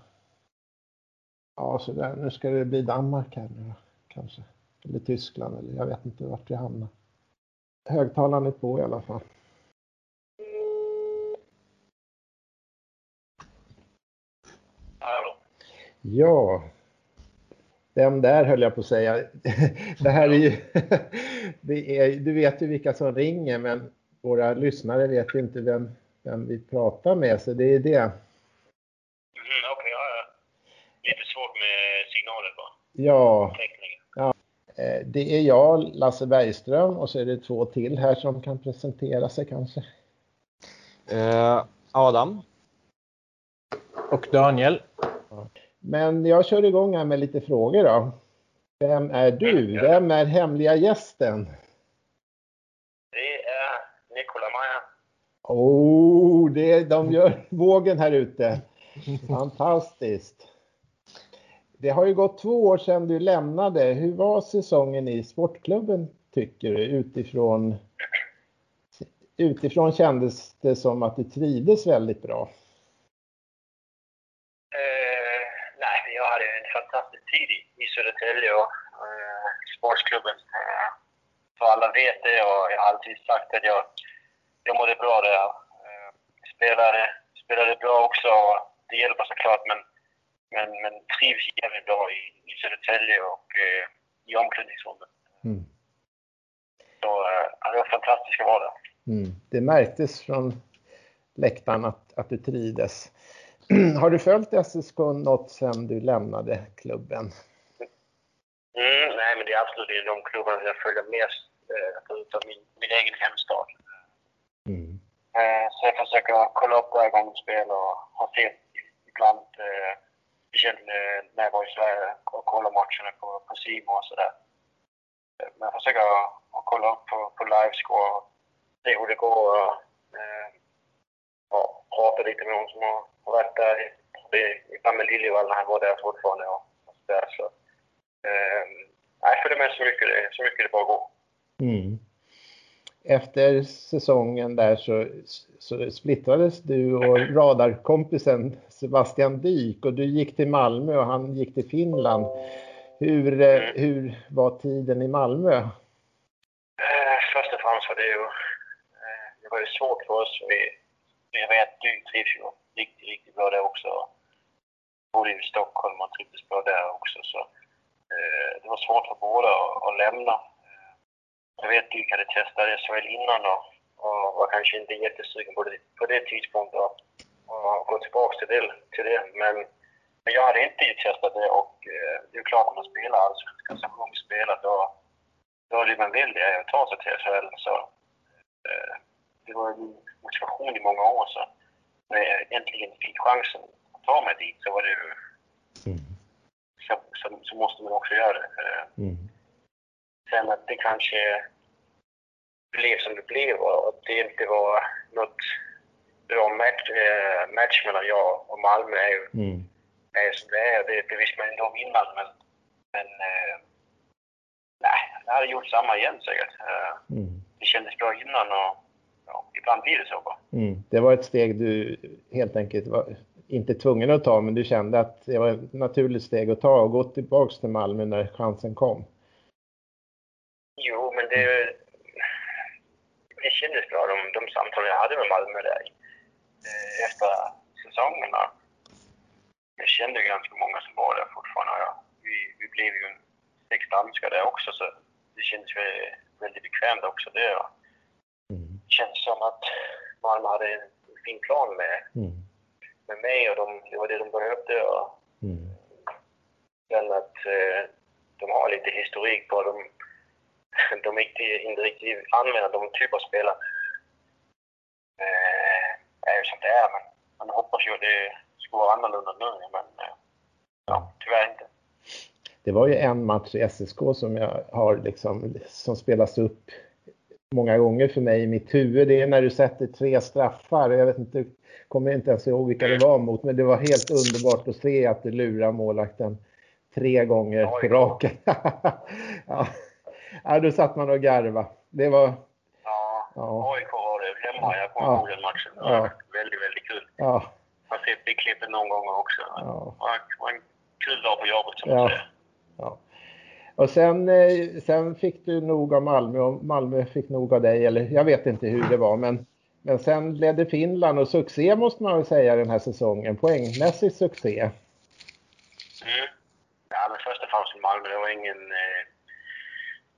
Speaker 2: Ja, så där. Nu ska det bli Danmark här nu kanske. Eller Tyskland eller jag vet inte vart vi hamnar. Högtalaren är på i alla fall.
Speaker 5: Hallå.
Speaker 2: Ja. Vem där höll jag på att säga. (laughs) Det här är ju... (laughs) Det är, du vet ju vilka som ringer men våra lyssnare vet inte vem, vem vi pratar med så det är det. Mm,
Speaker 5: okay, ja, ja. Lite svårt med signaler bara.
Speaker 2: Ja. Eh, det är jag, Lasse Bergström och så är det två till här som kan presentera sig kanske.
Speaker 1: Eh, Adam.
Speaker 3: Och Daniel.
Speaker 2: Men jag kör igång här med lite frågor då. Vem är du? Vem är hemliga gästen?
Speaker 5: Det är Nikola Maja.
Speaker 2: Oh, det, de gör (laughs) vågen här ute. Fantastiskt. Det har ju gått två år sedan du lämnade. Hur var säsongen i sportklubben tycker du utifrån? Utifrån kändes det som att du trivdes väldigt bra.
Speaker 5: Uh, nej, jag hade en fantastisk tid i, i Södertälje och uh, sportklubben. Uh, för alla vet det och jag har alltid sagt att jag, jag mådde bra där. Uh, spelade, spelade bra också och det hjälper såklart men men, men trivs jävligt bra i, i Södertälje och eh, i omklädningsrummet. Mm. Så eh, det var fantastiskt att vara där.
Speaker 2: Mm. Det märktes från läktaren att, att du trivdes. (clears throat) Har du följt SSK något sedan du lämnade klubben?
Speaker 5: Mm, nej, men det är absolut de klubbarna jag följer mest, eh, förutom min, min egen hemstad. Mm. Eh, så jag försöker kolla upp varje gång de spelar och har sett ibland eh, speciellt när jag var i Sverige och kollade matcherna på, på Simon och sådär. Eh, men jag försöker att kolla upp på, på livescore och se hur det går och, eh, och prata lite med någon som har varit där. Ibland med Liljevall när han var där fortfarande och, och sådär. Så, eh, jag följer med så mycket, det, så mycket det bara går. Mm
Speaker 2: efter säsongen där så, så splittrades du och radarkompisen Sebastian Dyk och du gick till Malmö och han gick till Finland. Hur, eh, hur var tiden i Malmö?
Speaker 5: Eh, först och främst var det ju, eh, det var ju svårt för oss. Vi, vi vet du trivs ju riktigt, riktigt bra där också. Bodde i Stockholm och trivdes bra där också. Så, eh, det var svårt för båda att, att lämna. Jag vet Dyk hade testat SHL innan och, och var kanske inte jättesugen på det, på det tidpunkten att gå tillbaka till det. Till det. Men, men jag hade inte testat det och eh, det är klart att man spelar allsvenskan så många spelar då, då är det man vill det att ta sig till SHL. Så, eh, det var en motivation i många år så när jag äntligen fick chansen att ta mig dit så var det ju mm. så, så, så, måste man också göra det. Eh, mm. Sen att det kanske blev som det blev och att det inte var något bra match, äh, match mellan jag och Malmö är ju mm. är som det är. Det, det visste man inte om innan men, men äh, nej, jag hade gjort samma igen säkert. Äh, mm. Det kändes bra innan och ja, ibland blir det så bara.
Speaker 2: Mm. Det var ett steg du helt enkelt var inte tvungen att ta men du kände att det var ett naturligt steg att ta och gå tillbaks till Malmö när chansen kom?
Speaker 5: Jo, men det, det kändes bra de, de samtal jag hade med Malmö där eh, efter säsongerna. Jag kände ganska många som var där fortfarande. Ja. Vi, vi blev ju sex danskar där också så det kändes väldigt bekvämt också det. Ja. Mm. Det kändes som att Malmö hade en fin plan med, mm. med mig och de, det var det de behövde. Och mm. Sen att eh, de har lite historik på dem de inte, inte riktigt använder de typer av spelare. Eh, är ju som det är, men man hoppas ju att det skulle vara annorlunda nu, men eh, ja, tyvärr inte.
Speaker 2: Det var ju en match i SSK som jag har liksom, som spelas upp många gånger för mig i mitt huvud. Det är när du sätter tre straffar. Jag vet inte, kommer inte ens ihåg vilka det var mot, men det var helt underbart att se att du lurar målvakten tre gånger på raken. (laughs) ja ja, då satt man och garva. Det var...
Speaker 5: Ja, ja. AIK var det hemma. Jag kommer ihåg den matchen. Det var väldigt, väldigt kul. Ja. Jag har sett det klippet någon gång också. Ja. Var en kul dag på jobbet som ja. Ja.
Speaker 2: Och sen, eh, sen fick du nog av Malmö och Malmö fick nog av dig, eller jag vet inte hur det var, men, men sen ledde Finland och succé måste man väl säga den här säsongen. Poängmässig succé.
Speaker 5: Mm. Ja, men först och främst Malmö, det var ingen eh,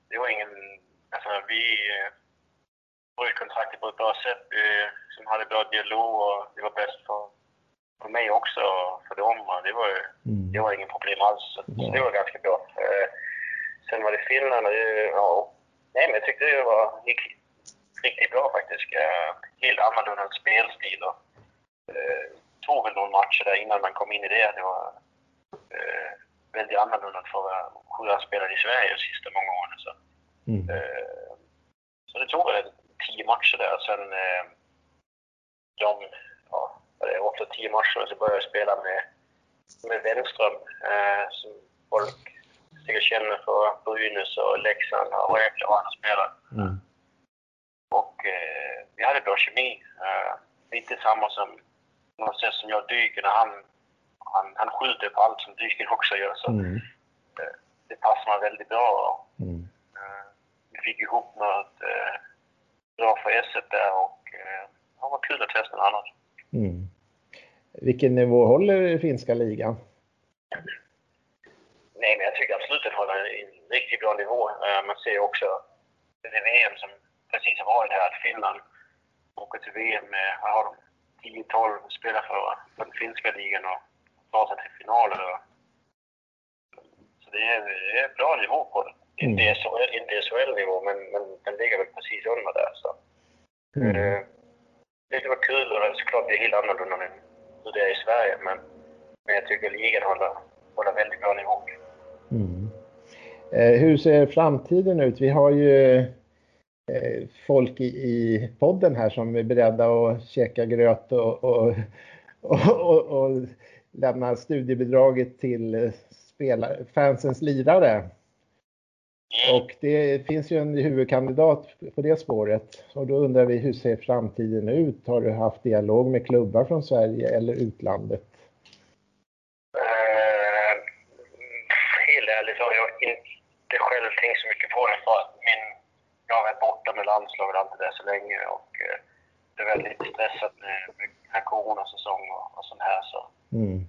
Speaker 5: det var ingen... Alltså vi bröt kontraktet på ett bra sätt. Vi som hade bra dialog och det var bäst för, för mig också och för dem. Och det, var, mm. det var ingen problem alls. Så ja. det var ganska bra. Eh, sen var det Finland och ja, nej, men jag tyckte det var riktigt, riktigt bra faktiskt. Eh, helt annorlunda spelstil och eh, tog väl några matcher där innan man kom in i det. Det var eh, väldigt annorlunda för hur jag spelade i Sverige de sista många åren. Så. Mm. Eh, så det tog väl tio matcher där. Sen eh, de, ja, åtta, tio matcher så började jag spela med, med Wenström eh, som folk säkert känner för Brynäs och Leksand och Rävle och andra spelare. Mm. Och eh, vi hade bra kemi. Eh, lite samma som något sätt som jag dyker när han, han, han skjuter på allt som dyken också gör. Så, mm. eh, det passar väldigt bra. Mm fick ihop något eh, bra för s där och eh, det var kul att testa något annat. Mm.
Speaker 2: Vilken nivå håller finska ligan?
Speaker 5: Nej, men jag tycker absolut att den håller en riktigt bra nivå. Uh, man ser också det VM som precis har varit här, att Finland åker till VM med, vad har de, 10-12 spelare för, för den finska ligan och tar sig till finaler. Så det är, det är bra nivå på det. Inte mm. SHL, inte SHL-nivå, men, men den ligger väl precis under där. Så. Mm. Eh, det var kul och det såklart det är helt annorlunda än hur det är i Sverige, men, men jag tycker ligan håller, håller väldigt bra nivå. Mm.
Speaker 2: Eh, hur ser framtiden ut? Vi har ju eh, folk i, i podden här som är beredda att käka gröt och, och, och, och lämna studiebidraget till eh, fansens lirare. Och det finns ju en huvudkandidat på det spåret. Och då undrar vi hur ser framtiden ut? Har du haft dialog med klubbar från Sverige eller utlandet?
Speaker 5: Eh, helt ärligt har jag inte själv tänkt så mycket på det för att min, jag har varit borta med landslaget alltid där så länge och eh, det är väldigt stressat med, med här coronasäsongen och, och sånt här så. Mm.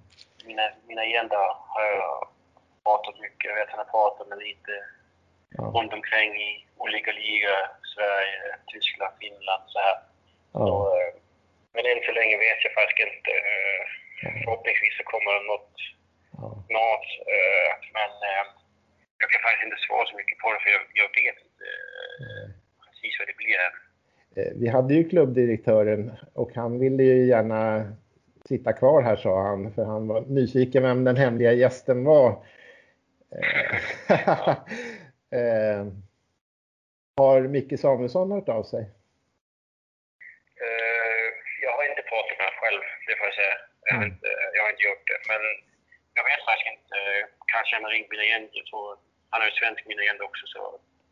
Speaker 5: Mina, mina agenda har jag pratat mycket. Jag vet att han har pratat med lite ja. runt omkring i olika ligor. Sverige, Tyskland, Finland så här. Ja. Så, eh, men än så länge vet jag faktiskt inte. Eh, förhoppningsvis så kommer det något ja. snart. Eh, men jag kan faktiskt inte svara så mycket på det för jag, jag vet inte precis vad det blir
Speaker 2: Vi hade ju klubbdirektören och han ville ju gärna sitta kvar här sa han, för han var nyfiken vem den hemliga gästen var. (laughs) eh, har Micke Samuelsson hört av sig?
Speaker 5: Uh, jag har inte pratat med honom själv, det får jag säga. Jag har, mm. inte, jag har inte gjort det. Men jag vet faktiskt inte. Kanske han har ringt min agent. Jag tror, han har ju svensk min agent också, så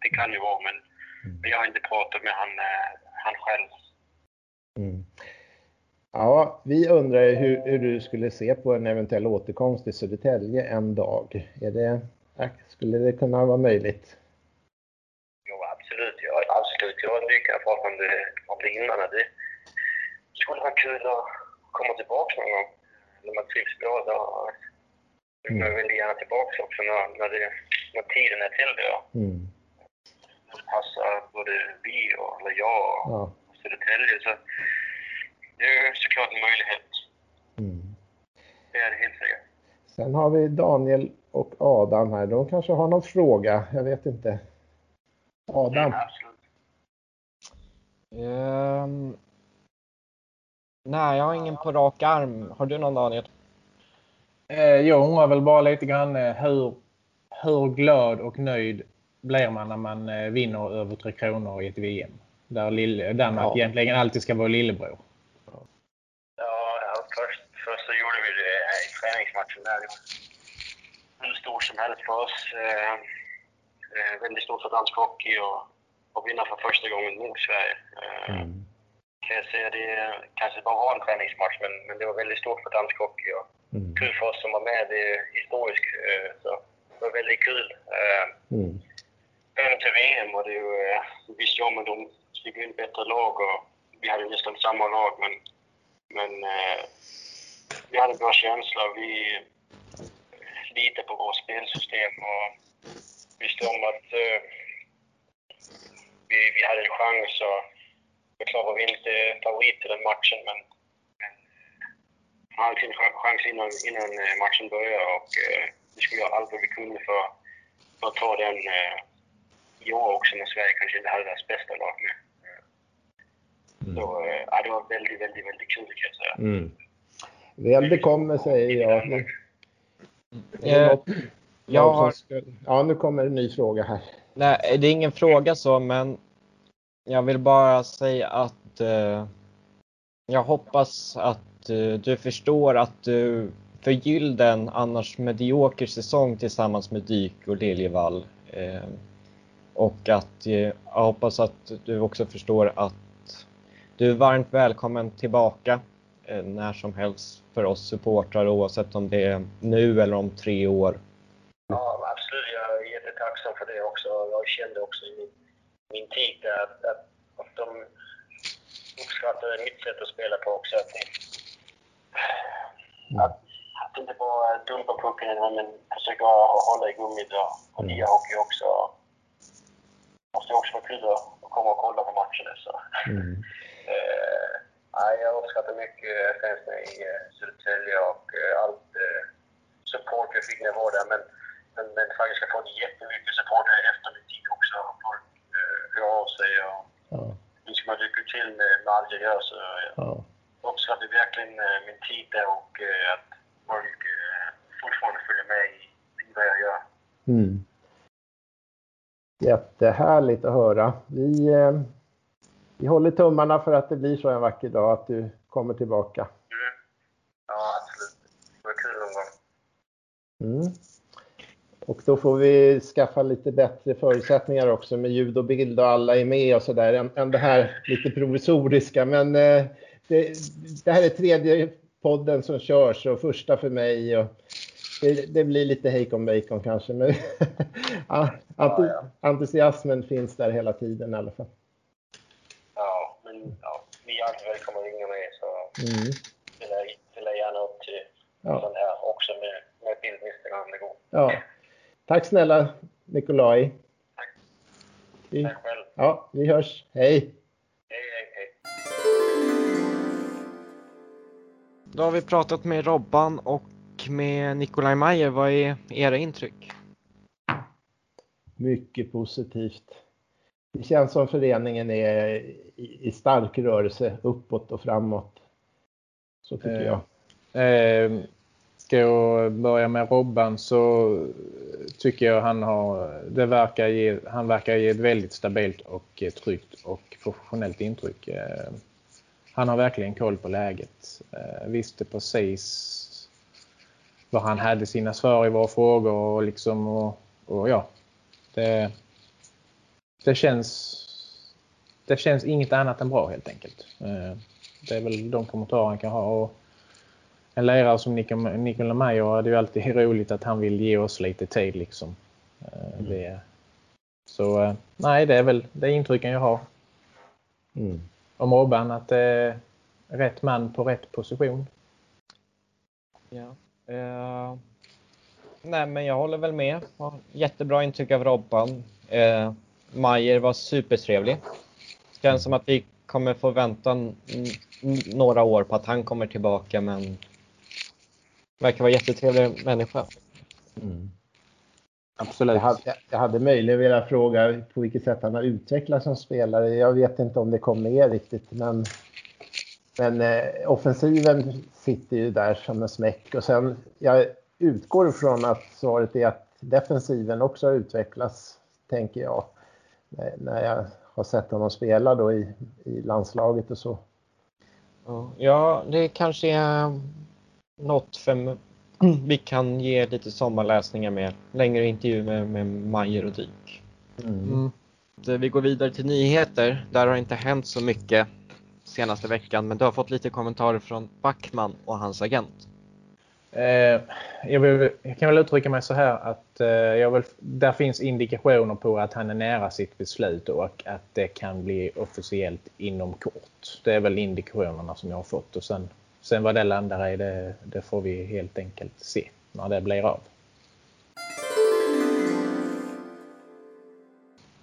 Speaker 5: det kan ju vara. Men, mm. men jag har inte pratat med han, uh, han själv. Mm.
Speaker 2: Ja, vi undrar hur, hur, du skulle se på en eventuell återkomst till Södertälje en dag. Är det, skulle det kunna vara möjligt?
Speaker 5: Jo, absolut. Ja, absolut. Jag mycket prata om det, om det innan. Det skulle vara kul att komma tillbaka någon gång. När man trivs bra. Då vill man väldigt gärna tillbaka också när, när, det, när tiden är till det. Mm. Det passar både vi och eller jag och ja. Södertälje. Så det är såklart en möjlighet. Mm. Det är det helt säkert.
Speaker 2: Sen har vi Daniel och Adam här. De kanske har någon fråga. Jag vet inte. Adam? Ja, absolut.
Speaker 1: Um, nej, jag har ingen på rak arm. Har du någon Daniel?
Speaker 3: Eh, jag undrar väl bara lite grann eh, hur, hur glad och nöjd blir man när man eh, vinner över Tre Kronor i ett VM? Där Danmark ja. egentligen alltid ska vara lillebror.
Speaker 5: träningsmatchen där. Hur stor som helst för oss. Eh, eh, väldigt stort för dansk hockey och, och vinna för första gången mot Sverige. Eh, mm. Kan jag säga det kanske bara var en träningsmatch, men, men det var väldigt stort för dansk hockey. Och mm. Kul för oss som var med, det är historiskt. Eh, så det var väldigt kul. Eh, mm. Även till VM och det är ju, eh, vi visste ju om att de skulle bli ett bättre lag och vi hade nästan samma lag, men, men eh, vi hade bra känsla. Vi litar på vårt spelsystem och visste om att uh, vi, vi hade en chans. Och det klart var vi inte favorit i den matchen, men, man hade sin chans innan, innan eh, matchen började och uh, vi skulle göra allt vad vi kunde för, för att ta den uh, i år också när Sverige kanske inte hade deras bästa lag med. Mm. Så uh, det var väldigt, väldigt, väldigt kul kan jag säga. Mm.
Speaker 2: Väl det kommer säger jag.
Speaker 1: Eh, jag har...
Speaker 2: Ja, nu kommer en ny fråga här.
Speaker 1: Nej, det är ingen fråga så, men jag vill bara säga att eh, jag hoppas att eh, du förstår att du förgyllde en annars medioker säsong tillsammans med Dyk och Liljevall. Eh, och att eh, jag hoppas att du också förstår att du är varmt välkommen tillbaka när som helst för oss supportrar oavsett om det är nu eller om tre år.
Speaker 5: Ja, absolut. Jag är jättetacksam för det också. Jag kände också i min, min tid där att, att, att de uppskattade mitt sätt att spela på också. Att, mm. att, att inte bara dumpa pucken men försöka hålla i gummit och, och mm. nya hockey också. Det måste också vara kul att komma och kolla på matcherna. Så. Mm. Ja, jag uppskattar mycket fans i eh, Södertälje och eh, allt eh, support jag fick när jag var där. Men, men, men faktiskt har fått jättemycket support här efter min tid också. Folk hör av sig och önskar mig lycka till med, med allt jag gör. Så jag ja. uppskattar verkligen min tid där och att folk fortfarande följer med i, i vad jag gör. Mm.
Speaker 2: Jättehärligt att höra. Vi vi håller tummarna för att det blir så en vacker dag att du kommer tillbaka.
Speaker 5: Mm. Ja, absolut. Det var kul någon gång.
Speaker 2: Mm. Och då får vi skaffa lite bättre förutsättningar också med ljud och bild och alla är med och sådär än, än det här lite provisoriska. Men eh, det, det, här är tredje podden som körs och första för mig. Och det, det blir lite hejkon bacon kanske, men (laughs) entusiasmen finns där hela tiden i alla fall.
Speaker 5: Ja, vi är alltid välkomna att ringa med så mm. ställer gärna upp till ja. sån här också med, med bildlistorna om det går.
Speaker 2: Ja. Tack snälla Nikolaj.
Speaker 5: Tack. Vi, Tack själv.
Speaker 2: Ja, vi hörs. Hej.
Speaker 5: Hej, hej, hej.
Speaker 1: Då har vi pratat med Robban och med Nikolaj Mayer. Vad är era intryck?
Speaker 2: Mycket positivt. Det känns som föreningen är i stark rörelse uppåt och framåt. Så tycker eh, jag.
Speaker 3: Eh, Ska jag börja med Robban så tycker jag han har, det verkar ge, han verkar ge ett väldigt stabilt och tryggt och professionellt intryck. Eh, han har verkligen koll på läget. Eh, visste precis vad han hade sina svar i våra frågor och liksom och, och ja. Det, det känns det känns inget annat än bra helt enkelt. Eh, det är väl de kommentarer han kan ha. Och en lärare som Nikola Meyer det är ju alltid (laughs) roligt att han vill ge oss lite tid liksom. Eh, mm. Det, så eh, nej, det är väl det intrycken jag har. Mm. Om Robban, att det är rätt man på rätt position.
Speaker 1: Ja. Uh, nej, men jag håller väl med. Jättebra intryck av Robban. Uh, Majer var supertrevlig. Känns som att vi kommer få vänta några år på att han kommer tillbaka, men Verkar vara jättetrevlig människa. Mm.
Speaker 2: Absolut. Jag hade, jag hade möjligen velat fråga på vilket sätt han har utvecklats som spelare. Jag vet inte om det kom med riktigt, men, men eh, offensiven sitter ju där som en smäck. Och sen, jag utgår från att svaret är att defensiven också har utvecklats, tänker jag, när jag har sett honom spela då i, i landslaget och så.
Speaker 1: Ja, det kanske är något för vi kan ge lite sommarläsningar med. Längre intervju med, med Majer och Dyk. Mm. Mm. Vi går vidare till nyheter. Där har inte hänt så mycket senaste veckan, men du har fått lite kommentarer från Backman och hans agent.
Speaker 3: Eh, jag, vill, jag, kan väl uttrycka mig så här att eh, jag vill, där finns indikationer på att han är nära sitt beslut och att det kan bli officiellt inom kort. Det är väl indikationerna som jag har fått och sen Sen vad det landar i, det, det får vi helt enkelt se när det blir av.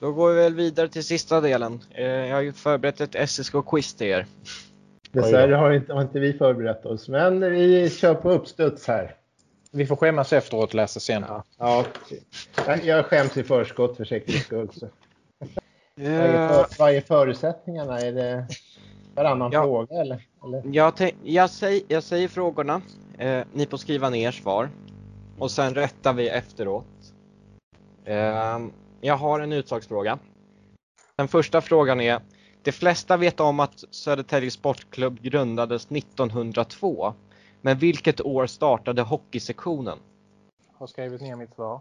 Speaker 1: Då går vi väl vidare till sista delen. Eh, jag har ju förberett ett SSK-quiz till er.
Speaker 2: Dessvärre har inte, har inte vi förberett oss, men vi kör på uppstuds här.
Speaker 3: Vi får skämmas efteråt och läsa sen. Ja,
Speaker 2: ja. Jag skäms i förskott för säkerhets skull. Vad, är för, vad är förutsättningarna? Är det varannan ja. fråga eller? eller?
Speaker 1: Jag, jag, säger, jag säger frågorna, eh, ni får skriva ner svar och sen rättar vi efteråt. Eh, jag har en utslagsfråga. Den första frågan är, de flesta vet om att Södertälje Sportklubb grundades 1902. Men vilket år startade hockeysektionen?
Speaker 3: Jag har skrivit ner mitt svar.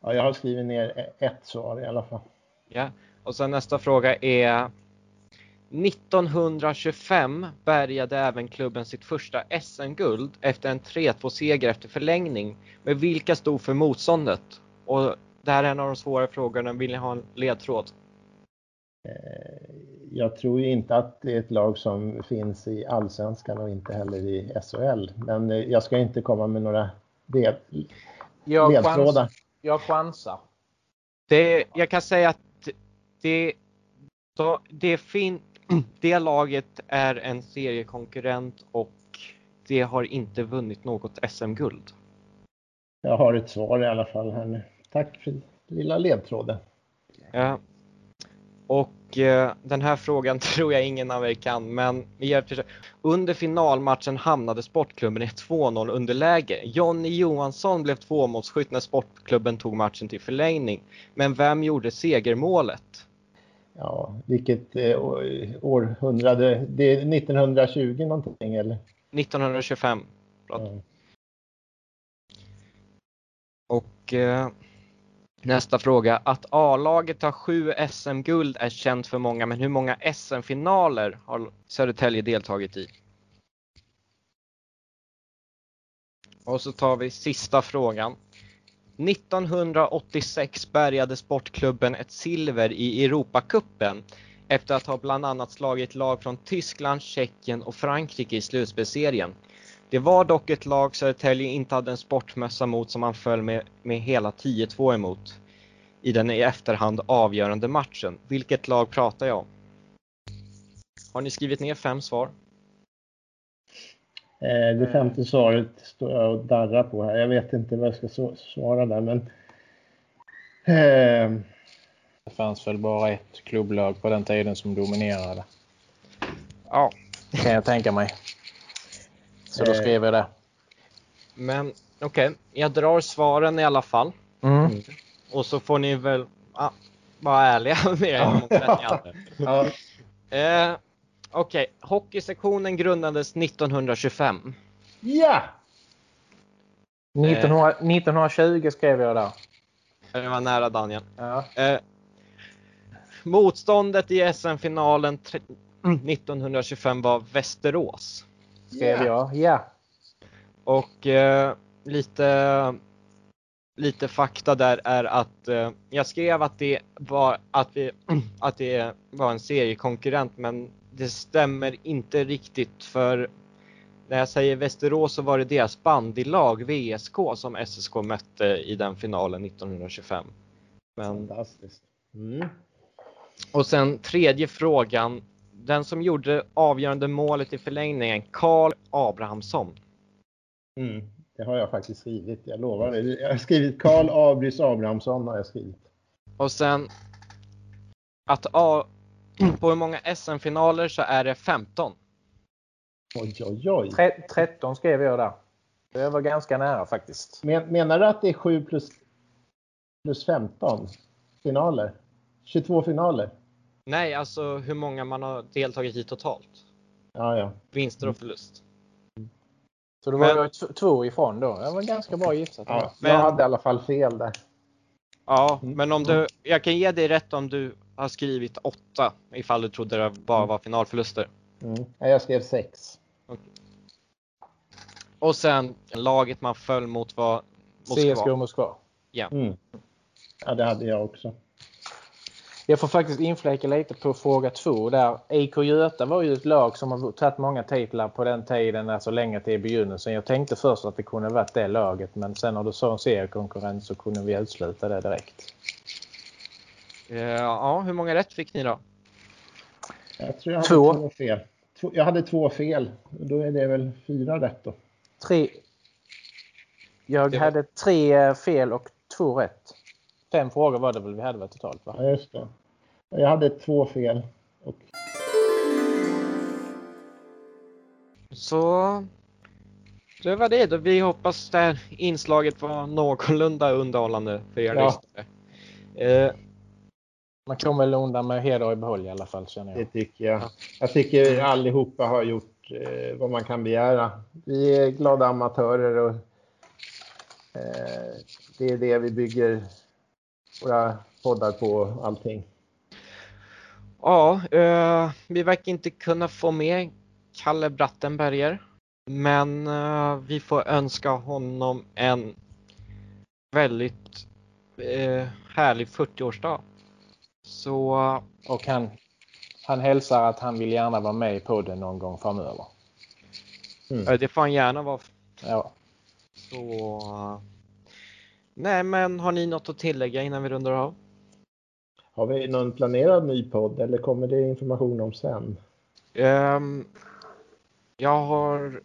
Speaker 2: Ja, jag har skrivit ner ett svar i alla fall.
Speaker 1: Ja, och sen nästa fråga är 1925 bärgade även klubben sitt första SM-guld efter en 3-2-seger efter förlängning. Men vilka stod för motståndet? Och det här är en av de svåra frågorna. Vill ni ha en ledtråd?
Speaker 2: Jag tror inte att det är ett lag som finns i allsvenskan och inte heller i SHL. Men eh, jag ska inte komma med några
Speaker 3: jag ledtrådar. Chans, jag chansar.
Speaker 1: Det, jag kan säga att det, det, fin, (clears throat) det laget är en seriekonkurrent och det har inte vunnit något SM-guld.
Speaker 2: Jag har ett svar i alla fall här nu. Tack för lilla ledtråden.
Speaker 1: Ja. Och eh, den här frågan (laughs) tror jag ingen av er kan, men under finalmatchen hamnade sportklubben i 2-0 underläge. Jonny Johansson blev tvåmålsskytt när sportklubben tog matchen till förlängning. Men vem gjorde segermålet?
Speaker 2: ja, vilket eh, århundrade, det är 1920 någonting eller?
Speaker 1: 1925. Ja. Och eh, nästa fråga. Att A-laget har sju SM-guld är känt för många, men hur många SM-finaler har Södertälje deltagit i? Och så tar vi sista frågan. 1986 bärgade sportklubben ett silver i Europacupen efter att ha bland annat slagit lag från Tyskland, Tjeckien och Frankrike i slutspelsserien. Det var dock ett lag Södertälje inte hade en sportmössa mot som man föll med, med hela 10-2 emot i den i efterhand avgörande matchen. Vilket lag pratar jag om? Har ni skrivit ner fem svar?
Speaker 2: Eh, det femte svaret står jag och darrar på här. Jag vet inte vad jag ska svara där, men...
Speaker 3: Eh... Det fanns väl bara ett klubblag på den tiden som dominerade.
Speaker 1: Ja.
Speaker 3: Kan jag tänka mig. Så då eh. skrev jag det.
Speaker 1: Men okej, okay. jag drar svaren i alla fall. Mm. Och så får ni väl ah, vara ärliga (laughs) med er. Ja. (laughs) Eh, Okej, okay. hockeysektionen grundades 1925.
Speaker 2: Ja!
Speaker 3: 1900, 1920 skrev jag där.
Speaker 1: Det var nära Daniel.
Speaker 3: Ja.
Speaker 1: Eh, motståndet i SM-finalen 1925 (clears throat) var Västerås.
Speaker 3: Skrev jag, ja.
Speaker 1: Och eh, lite, lite fakta där är att eh, jag skrev att det var att, vi, (clears throat) att det var en seriekonkurrent men det stämmer inte riktigt för när jag säger Västerås så var det deras bandylag VSK som SSK mötte i den finalen 1925.
Speaker 2: Men... Fantastiskt. Mm.
Speaker 1: Och sen tredje frågan. Den som gjorde avgörande målet i förlängningen, Karl Abrahamsson.
Speaker 2: Mm. Det har jag faktiskt skrivit, jag lovar. Jag har skrivit Karl Abris Abrahamsson har jag skrivit.
Speaker 1: Och sen att A (clears throat) på hur många SM-finaler så är det 15.
Speaker 2: Oj, oj, oj.
Speaker 3: 13 skrev jag där. Det var ganska nära faktiskt.
Speaker 2: Men, menar du att det är 7 plus, plus 15 finaler? 22 finaler?
Speaker 1: Nej, alltså hur många man har deltagit i totalt.
Speaker 2: Ja, ja.
Speaker 1: Vinster och förlust.
Speaker 3: Så då var men, jag två ifrån då. Det var ganska bra gissat.
Speaker 2: Ja, men, jag hade i alla fall fel där.
Speaker 1: Ja, mm. men om du, jag kan ge dig rätt om du har skrivit åtta ifall du trodde det bara var finalförluster.
Speaker 2: Mm. Jag skrev sex. Okay.
Speaker 1: Och sen laget man föll mot var
Speaker 3: Moskva. CSKA Moskva.
Speaker 1: Ja.
Speaker 2: Mm. Ja, det hade jag också.
Speaker 3: Jag får faktiskt infläcka lite på fråga två där. IK Göta var ju ett lag som har tagit många titlar på den tiden, alltså länge till begynnelsen. Jag tänkte först att det kunde varit det laget, men sen när du sa en seriekonkurrens så kunde vi utesluta det direkt.
Speaker 1: Eh, ja, hur många rätt fick ni då?
Speaker 2: Jag tror jag hade två, två fel. Jag hade två fel. Då är det väl fyra rätt då.
Speaker 3: Tre. Jag hade tre fel och två rätt. Fem frågor var det väl vi hade totalt? Va?
Speaker 2: Ja, just det. Jag hade två fel. Och...
Speaker 1: Så det var det. Vi hoppas det inslaget var någorlunda underhållande för er ja. lyssnare.
Speaker 3: Eh, man kommer väl undan med heder i behåll i alla fall känner jag.
Speaker 2: Det tycker jag. Jag tycker allihopa har gjort eh, vad man kan begära. Vi är glada amatörer och eh, det är det vi bygger våra poddar på allting.
Speaker 1: Ja, eh, vi verkar inte kunna få med Kalle Brattenberger. Men eh, vi får önska honom en väldigt eh, härlig 40-årsdag. Så...
Speaker 3: Och han, han hälsar att han vill gärna vara med i podden någon gång framöver.
Speaker 1: Mm. Det får han gärna vara.
Speaker 3: Ja.
Speaker 1: Så... Nej, men har ni något att tillägga innan vi rundar av?
Speaker 2: Har vi någon planerad ny podd eller kommer det information om sen?
Speaker 1: Um, jag har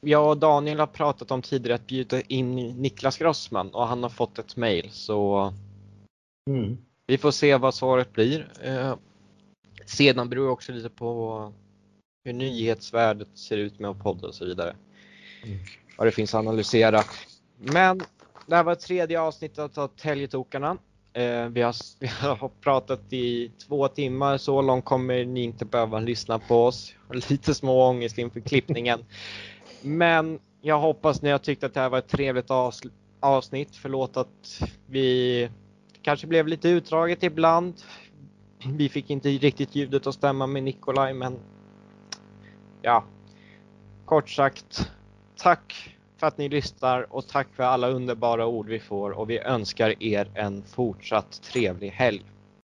Speaker 1: jag och Daniel har pratat om tidigare att bjuda in Niklas Grossman och han har fått ett mail så mm. Vi får se vad svaret blir. Eh, sedan beror det också lite på hur nyhetsvärdet ser ut med podd och så vidare. Mm. Vad det finns att analysera. Men det här var tredje avsnittet av Täljetokarna. Eh, vi, har, (laughs) vi har pratat i två timmar, så långt kommer ni inte behöva lyssna på oss. (laughs) Lite små ångest inför klippningen. Men jag hoppas ni har tyckt att det här var ett trevligt avsnitt. Förlåt att vi kanske blev lite utdraget ibland. Vi fick inte riktigt ljudet att stämma med Nikolaj, men ja, kort sagt, tack för att ni lyssnar och tack för alla underbara ord vi får och vi önskar er en fortsatt trevlig helg.